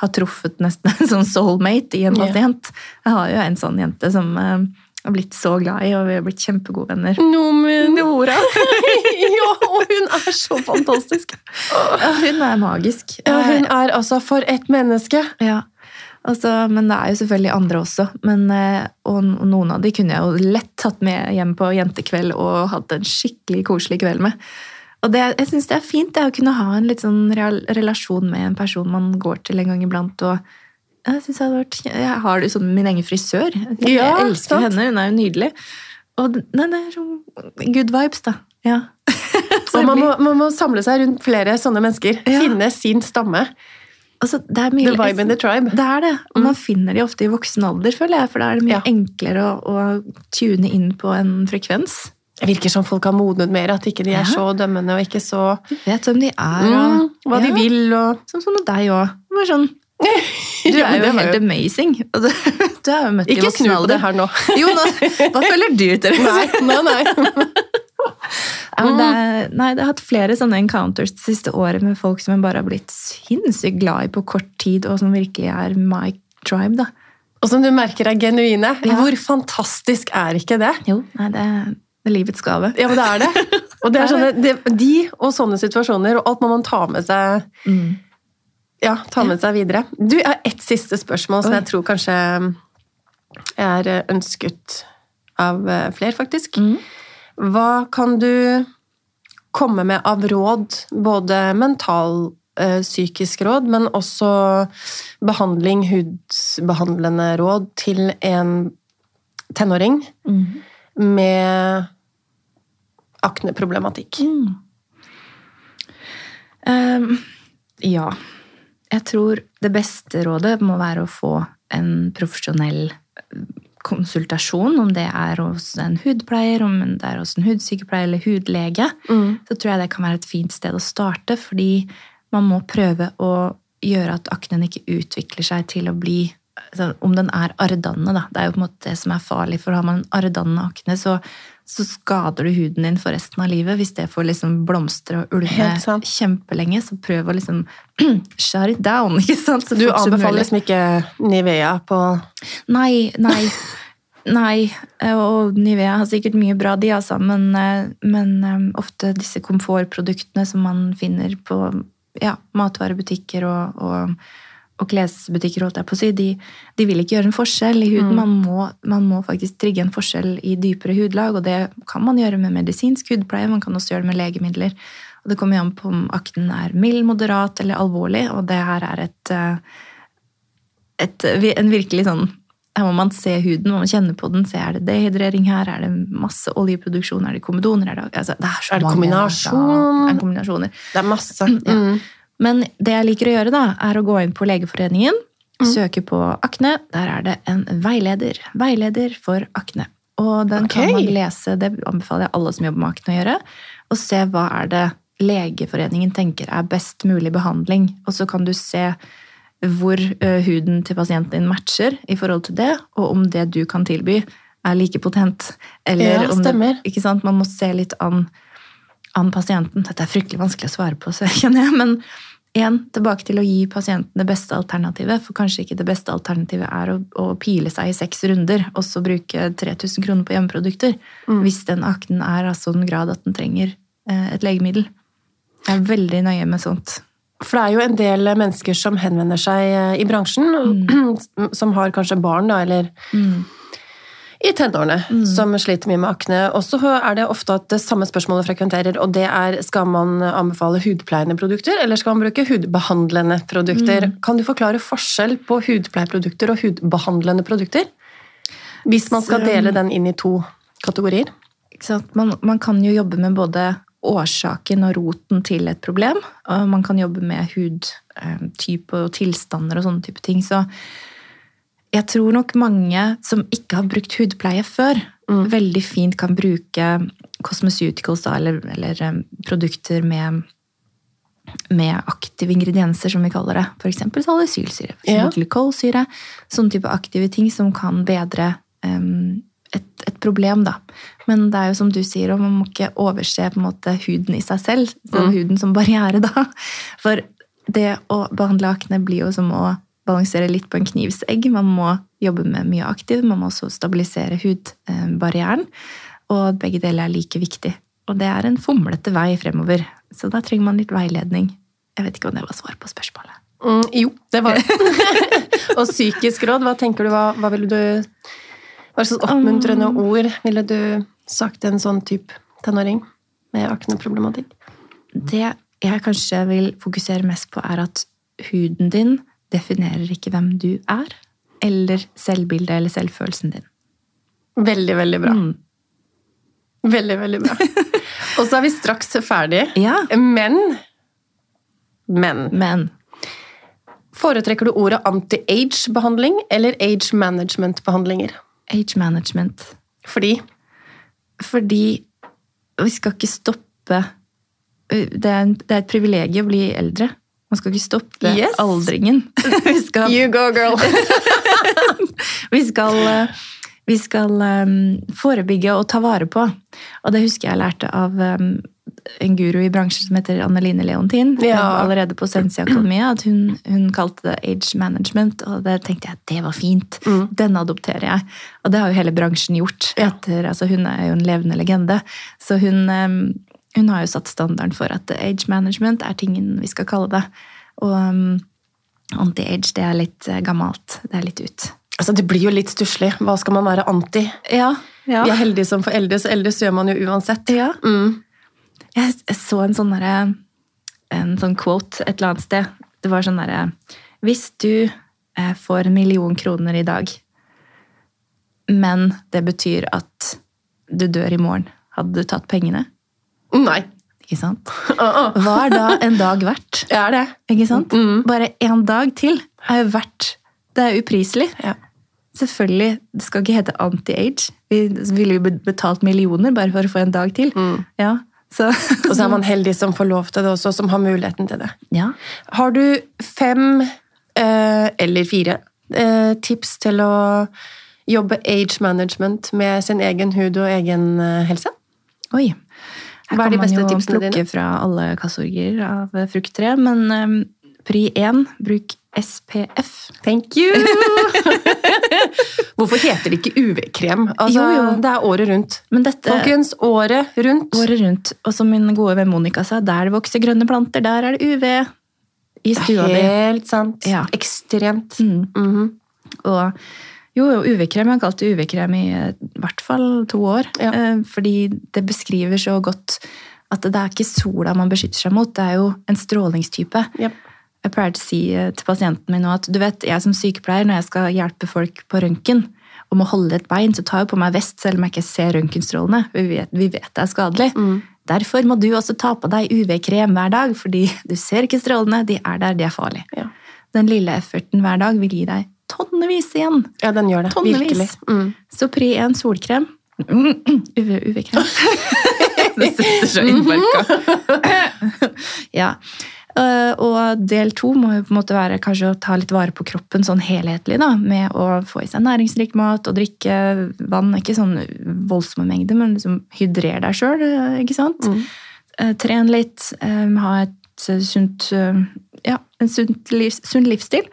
har truffet nesten en sånn soulmate i en pasient. Jeg har jo en sånn jente som eh, har blitt så glad i, og vi har blitt kjempegode venner. Nomen. Nora! ja, og hun er så fantastisk! Ja, hun er magisk. Ja, hun er altså for et menneske! Ja. Altså, men det er jo selvfølgelig andre også. Men, eh, og noen av de kunne jeg jo lett tatt med hjem på jentekveld og hatt en skikkelig koselig kveld med. Og det, jeg syns det er fint det, å kunne ha en litt sånn relasjon med en person man går til en gang iblant. og jeg, synes det hadde vært, jeg har det som min egen frisør. Jeg ja, elsker sant? henne, hun er jo nydelig. Og det er sånn good vibes, da. Ja. man må, man må, samle seg rundt flere sånne mennesker. Ja. Finne sin stamme. Altså, det er mye, the vibe in the tribe. Det er det. Og mm. man finner de ofte i voksen alder, føler jeg. For da er det mye ja. enklere å, å, tune inn på en frekvens. Det virker som folk har modnet mer, at ikke de er så dømmende og ikke så Du vet hvem de er, og mm, hva de vil. Og... Sånn som deg òg. Sånn du er jo helt amazing. Altså, du har jo møtt Ikke snu på det her nå. Jo, nå, hva føler du, Therese? Nei, nei, nei. Ja, det er, nei, det har hatt flere sånne encounters det siste året med folk som jeg bare har blitt sinnssykt glad i på kort tid, og som virkelig er my tribe. da. Og som du merker er genuine. Ja. Hvor fantastisk er ikke det? Jo, nei, det er, det er livets gave. Ja, men det er det. Og det er sånne, det, de og sånne situasjoner, og alt må man ta med seg. Mm ja, ta med seg videre. Du, Jeg har ett siste spørsmål som jeg tror kanskje er ønsket av eh, flere, faktisk. Mm. Hva kan du komme med av råd, både mental, eh, psykisk råd, men også behandling, hudbehandlende råd, til en tenåring mm. med akneproblematikk? Mm. Um, ja. Jeg tror det beste rådet må være å få en profesjonell konsultasjon, om det er hos en hudpleier, om det er hos en hudsykepleier eller hudlege, mm. så tror jeg det kan være et fint sted å starte, fordi man må prøve å gjøre at aknen ikke utvikler seg til å bli altså, Om den er arrdannende, da. Det er jo på en måte det som er farlig, for har man en arrdannende akne, så så skader du huden din for resten av livet hvis det får liksom blomstre og ulme kjempelenge. Så prøv å liksom shut it down. ikke sant? Så du anbefaler liksom ikke Nivea på Nei, nei. Nei, og Nivea har sikkert mye bra, de, altså, men, eh, men um, ofte disse komfortproduktene som man finner på ja, matvarebutikker og, og og klesbutikker, holdt jeg på å si, de, de, vil ikke gjøre en forskjell i huden. Mm. Man, må, man, må, faktisk trigge en forskjell i dypere hudlag, og det kan man gjøre med medisinsk hudpleie, man kan også gjøre det med legemidler. Og det kommer jo an på om akten er mild, moderat eller alvorlig, og det her er et, eh, et en virkelig sånn her må man se huden, må man kjenne på den. se Er det dehydrering her? Er det masse oljeproduksjon? Er det komedoner? Er det, altså, det er, er det kombinasjon? Er det kombinasjoner? Det er masse. Mm. Men det jeg liker å gjøre, da, er å gå inn på Legeforeningen, mm. søke på akne. Der er det en veileder. Veileder for akne. Og den okay. kan man lese, det anbefaler jeg alle som jobber med akne å gjøre. Og se hva er det Legeforeningen tenker er best mulig behandling. Og så kan du se hvor huden til pasienten din matcher i forhold til det, og om det du kan tilby, er like potent. Eller ja, stemmer. Det, ikke sant? Man må se litt an, an, pasienten. Dette er fryktelig vanskelig å svare på, så kjenner jeg. Men igjen, tilbake til å gi pasienten det beste alternativet. For kanskje ikke det beste alternativet er å, å pile seg i seks runder og så bruke 3000 kroner på hjemmeprodukter. Mm. Hvis den akten er av sånn grad at den trenger eh, et legemiddel. Jeg er veldig nøye med sånt. For det er jo en del mennesker som henvender seg eh, i bransjen, mm. som har kanskje barn, da, eller mm. I tenårene, mm. som sliter mye med akne. Og så er det ofte at det samme spørsmålet frekventerer, og det er skal man anbefale hudpleiende produkter, eller skal man bruke hudbehandlende produkter? Mm. Kan du forklare forskjell på hudpleieprodukter og hudbehandlende produkter? Hvis man skal dele den inn i to kategorier? Man, man kan jo jobbe med både årsaken og roten til et problem. Og man kan jobbe med hudtype og tilstander og sånne type ting. Så jeg tror nok mange som ikke har brukt hudpleie før, mm. veldig fint kan bruke cosmeceuticals da, eller, eller um, produkter med, med aktive ingredienser, som vi kaller det. F.eks. salicylsyre, ja. glykolsyre. Sånne type aktive ting som kan bedre um, et, et, problem, da. Men det er jo som du sier, man må ikke overse måte huden i seg selv. Så mm. Huden som barriere, da. For det å behandle akne blir jo som å balansere litt på en knivsegg. Man må jobbe med mye aktiv, man må også stabilisere hudbarrieren. Og begge deler er like viktig. Og det er en fomlete vei fremover. Så da trenger man litt veiledning. Jeg vet ikke om det var svar på spørsmålet. Mm, jo, det var det. og psykisk råd, hva tenker du, hva, hva ville du hva slags oppmuntrende um, ord ville du sagt til en sånn type tenåring med akneproblematikk? Det jeg kanskje vil fokusere mest på, er at huden din definerer ikke hvem du er, eller selvbildet eller selvfølelsen din. Veldig, veldig bra. Mm. Veldig, veldig bra. Og så er vi straks ferdig. Ja. Men Men. Men. Foretrekker du ordet anti-age-behandling eller age management-behandlinger? Age management. Fordi? Fordi vi skal ikke stoppe det er, det er, et privilegium å bli eldre. Man skal ikke stoppe yes. aldringen. Skal, you go, girl! vi skal, vi skal um, forebygge og ta vare på. Og det husker jeg lærte av um, en guru i bransjen som heter Anneline Leontin. Ja. Allerede på Sensi Akademia. At hun, hun, kalte det age management, og det tenkte jeg det var fint. Mm. Den adopterer jeg. Og det har jo hele bransjen gjort. Etter, ja. altså hun er jo en levende legende. Så hun, hun, har jo satt standarden for at age management er tingen vi skal kalle det. Og um, anti-age, det er litt eh, gammelt. Det er litt ut. Altså, Det blir jo litt stusslig. Hva skal man være anti? Ja, ja. Vi er heldige som får eldes, eldre så gjør man jo uansett. Ja. Mm. Jeg så en sånn derre En sånn quote et eller annet sted. Det var sånn derre Hvis du eh, får en million kroner i dag, men det betyr at du dør i morgen, hadde du tatt pengene? Nei. Ikke sant? Hva er da en dag verdt? Er det. Ikke sant? Mm. Bare en dag til er jo verdt Det er upriselig. Ja. Selvfølgelig, Det skal ikke hete anti-age. Vi ville jo betalt millioner bare for å få en dag til. Mm. Ja, så, og så er man heldig som får lov til det også, som har muligheten til det. Ja. Har du fem eh, eller fire eh, tips til å jobbe age management med sin egen hud og egen eh, helse? Oi. Her Hva er de beste tipsene dine? Kan man jo plukke fra alle kassorger av frukttre, men um, pri én, bruk SPF. Thank you! Hvorfor heter det ikke UV-krem? Altså, jo, jo. Det er året rundt. Dette, Folkens, året rundt. Året rundt. Og som min gode venn Monica sa, der det vokser grønne planter, der er det UV i stua di. Helt sant. Ja. Ekstremt. Mm. Mm -hmm. Og jo, UV-krem. Jeg har kalt det UV-krem i hvert fall to år. Ja. Eh, fordi det beskriver så godt At det er ikke sola man beskytter seg mot, det er jo en strålingstype. Yep. Jeg pleier å si eh, til pasienten min nå at du vet, jeg som sykepleier, når jeg skal hjelpe folk på røntgen og må holde et bein, så tar jeg på meg vest selv om jeg ikke ser røntgenstrålene. Vi, vi vet det er skadelig. Derfor må du også ta på deg UV-krem hver dag, fordi du ser ikke strålene, de er der, de er farlige. Ja. Den lille efforten hver dag vil gi deg tonnevis igjen. ja, den gjør det. Tonnevis. Virkelig. Mm. Så pri en solkrem. UV, UV-krem. det setter så innbarka. ja. Eh, Og del to må jo på en måte være kanskje å ta litt vare på kroppen sånn helhetlig, da, med å få i seg næringsrik mat og drikke vann. Ikke sånn voldsomme mengder, men liksom hydrer deg sjøl, ikke sant? Eh, Tren litt, eh, ha et eh, sunt eh, Ja, en sunt livs, sunn livsstil.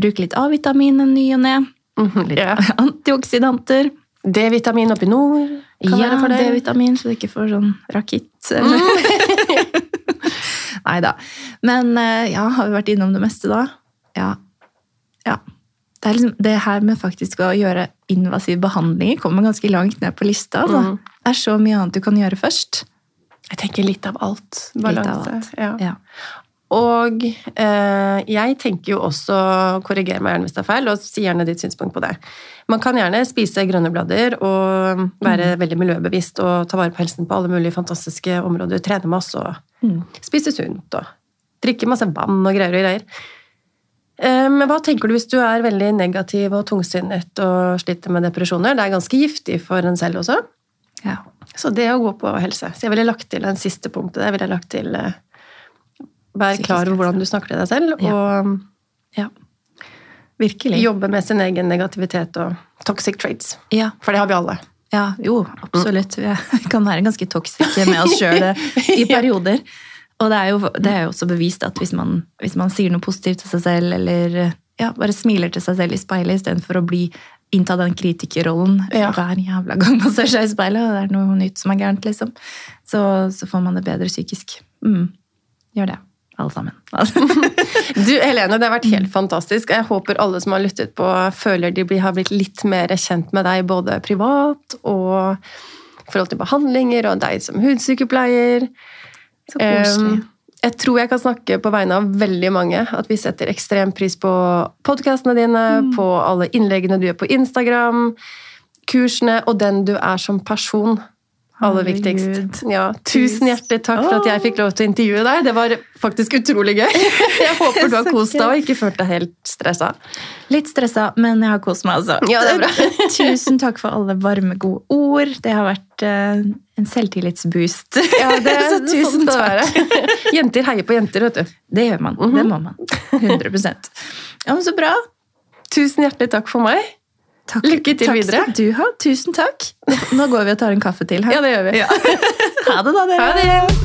Bruk litt A-vitamin ny og ne. Mhm, Litt ja. antioksidanter. D-vitamin oppi nord kan ja, være for deg. Ja, D-vitamin, så du ikke får sånn rakitt. Eller? Nei da. Men eh, ja, har vi vært innom det meste da? Ja. ja. Det, liksom, det her med faktisk å gjøre invasiv behandling kommer ganske langt ned på lista. Altså. Mm. Det er så mye annet du kan gjøre først. Jeg tenker litt av alt. Litt av Balanse. alt. Ja. Ja. Og eh, jeg tenker jo også, korriger meg gjerne hvis det er feil, og si gjerne ditt synspunkt på det. Man kan gjerne spise grønne blader og være veldig miljøbevisst og ta vare på helsen på alle mulige fantastiske områder. Trene masse og Mm. spise sunt og drikke masse vann og greier og greier. Eh, Men hva tenker du hvis du er veldig negativ og tungsinnet og sliter med depresjoner? Det er ganske giftig for en selv også. Ja. Så det å gå på helse. Så jeg ville lagt til en siste punkt der. Jeg lagt til eh, Vær klar over hvordan du snakker til deg selv, og ja. Virkelig. jobbe med sin egen negativitet og toxic traits. Ja. For det har vi alle. Ja, jo, absolutt. Vi kan være ganske toksiske med oss sjøl i perioder. Og det er, jo, det er jo også bevist at hvis man, hvis man sier noe positivt til seg selv, eller ja, bare smiler til seg selv i speilet istedenfor å bli innta den kritikerrollen Ja. hver jævla gang man ser seg i speilet, og det er noe nytt som er gærent, liksom, så, så får man det bedre psykisk. Mm. Gjør det, alle sammen. Du, Helene, det har vært helt fantastisk. Jeg håper alle som har lyttet på, føler de har blitt litt mer kjent med deg, både privat og i forhold til behandlinger, og deg som hudsykepleier. Så koselig. Jeg tror jeg kan snakke på vegne av veldig mange. At vi setter ekstrem pris på podkastene dine, på alle innleggene du gjør på Instagram, kursene og den du er som person. Aller viktigst. Ja, tusen hjertelig takk for at jeg fikk lov til å intervjue deg. Det var faktisk utrolig gøy. Jeg håper du har kost deg og ikke følt deg helt stressa. Litt stressa, men jeg har kost meg, altså. Ja, det er bra. Tusen takk for alle varme, gode ord. Det har vært eh, en selvtillitsboost. Ja, det, Så sånn tusen sånn takk. Jenter heier på jenter, vet du. Det gjør man. Det må man. 100 Ja, men Så bra. Tusen hjertelig takk for meg. Takk, Lykke til takk videre. skal du ha. Tusen takk. Nå går vi og tar en kaffe til her. Ja, det gjør vi. Ha det, da, dere. Ha det.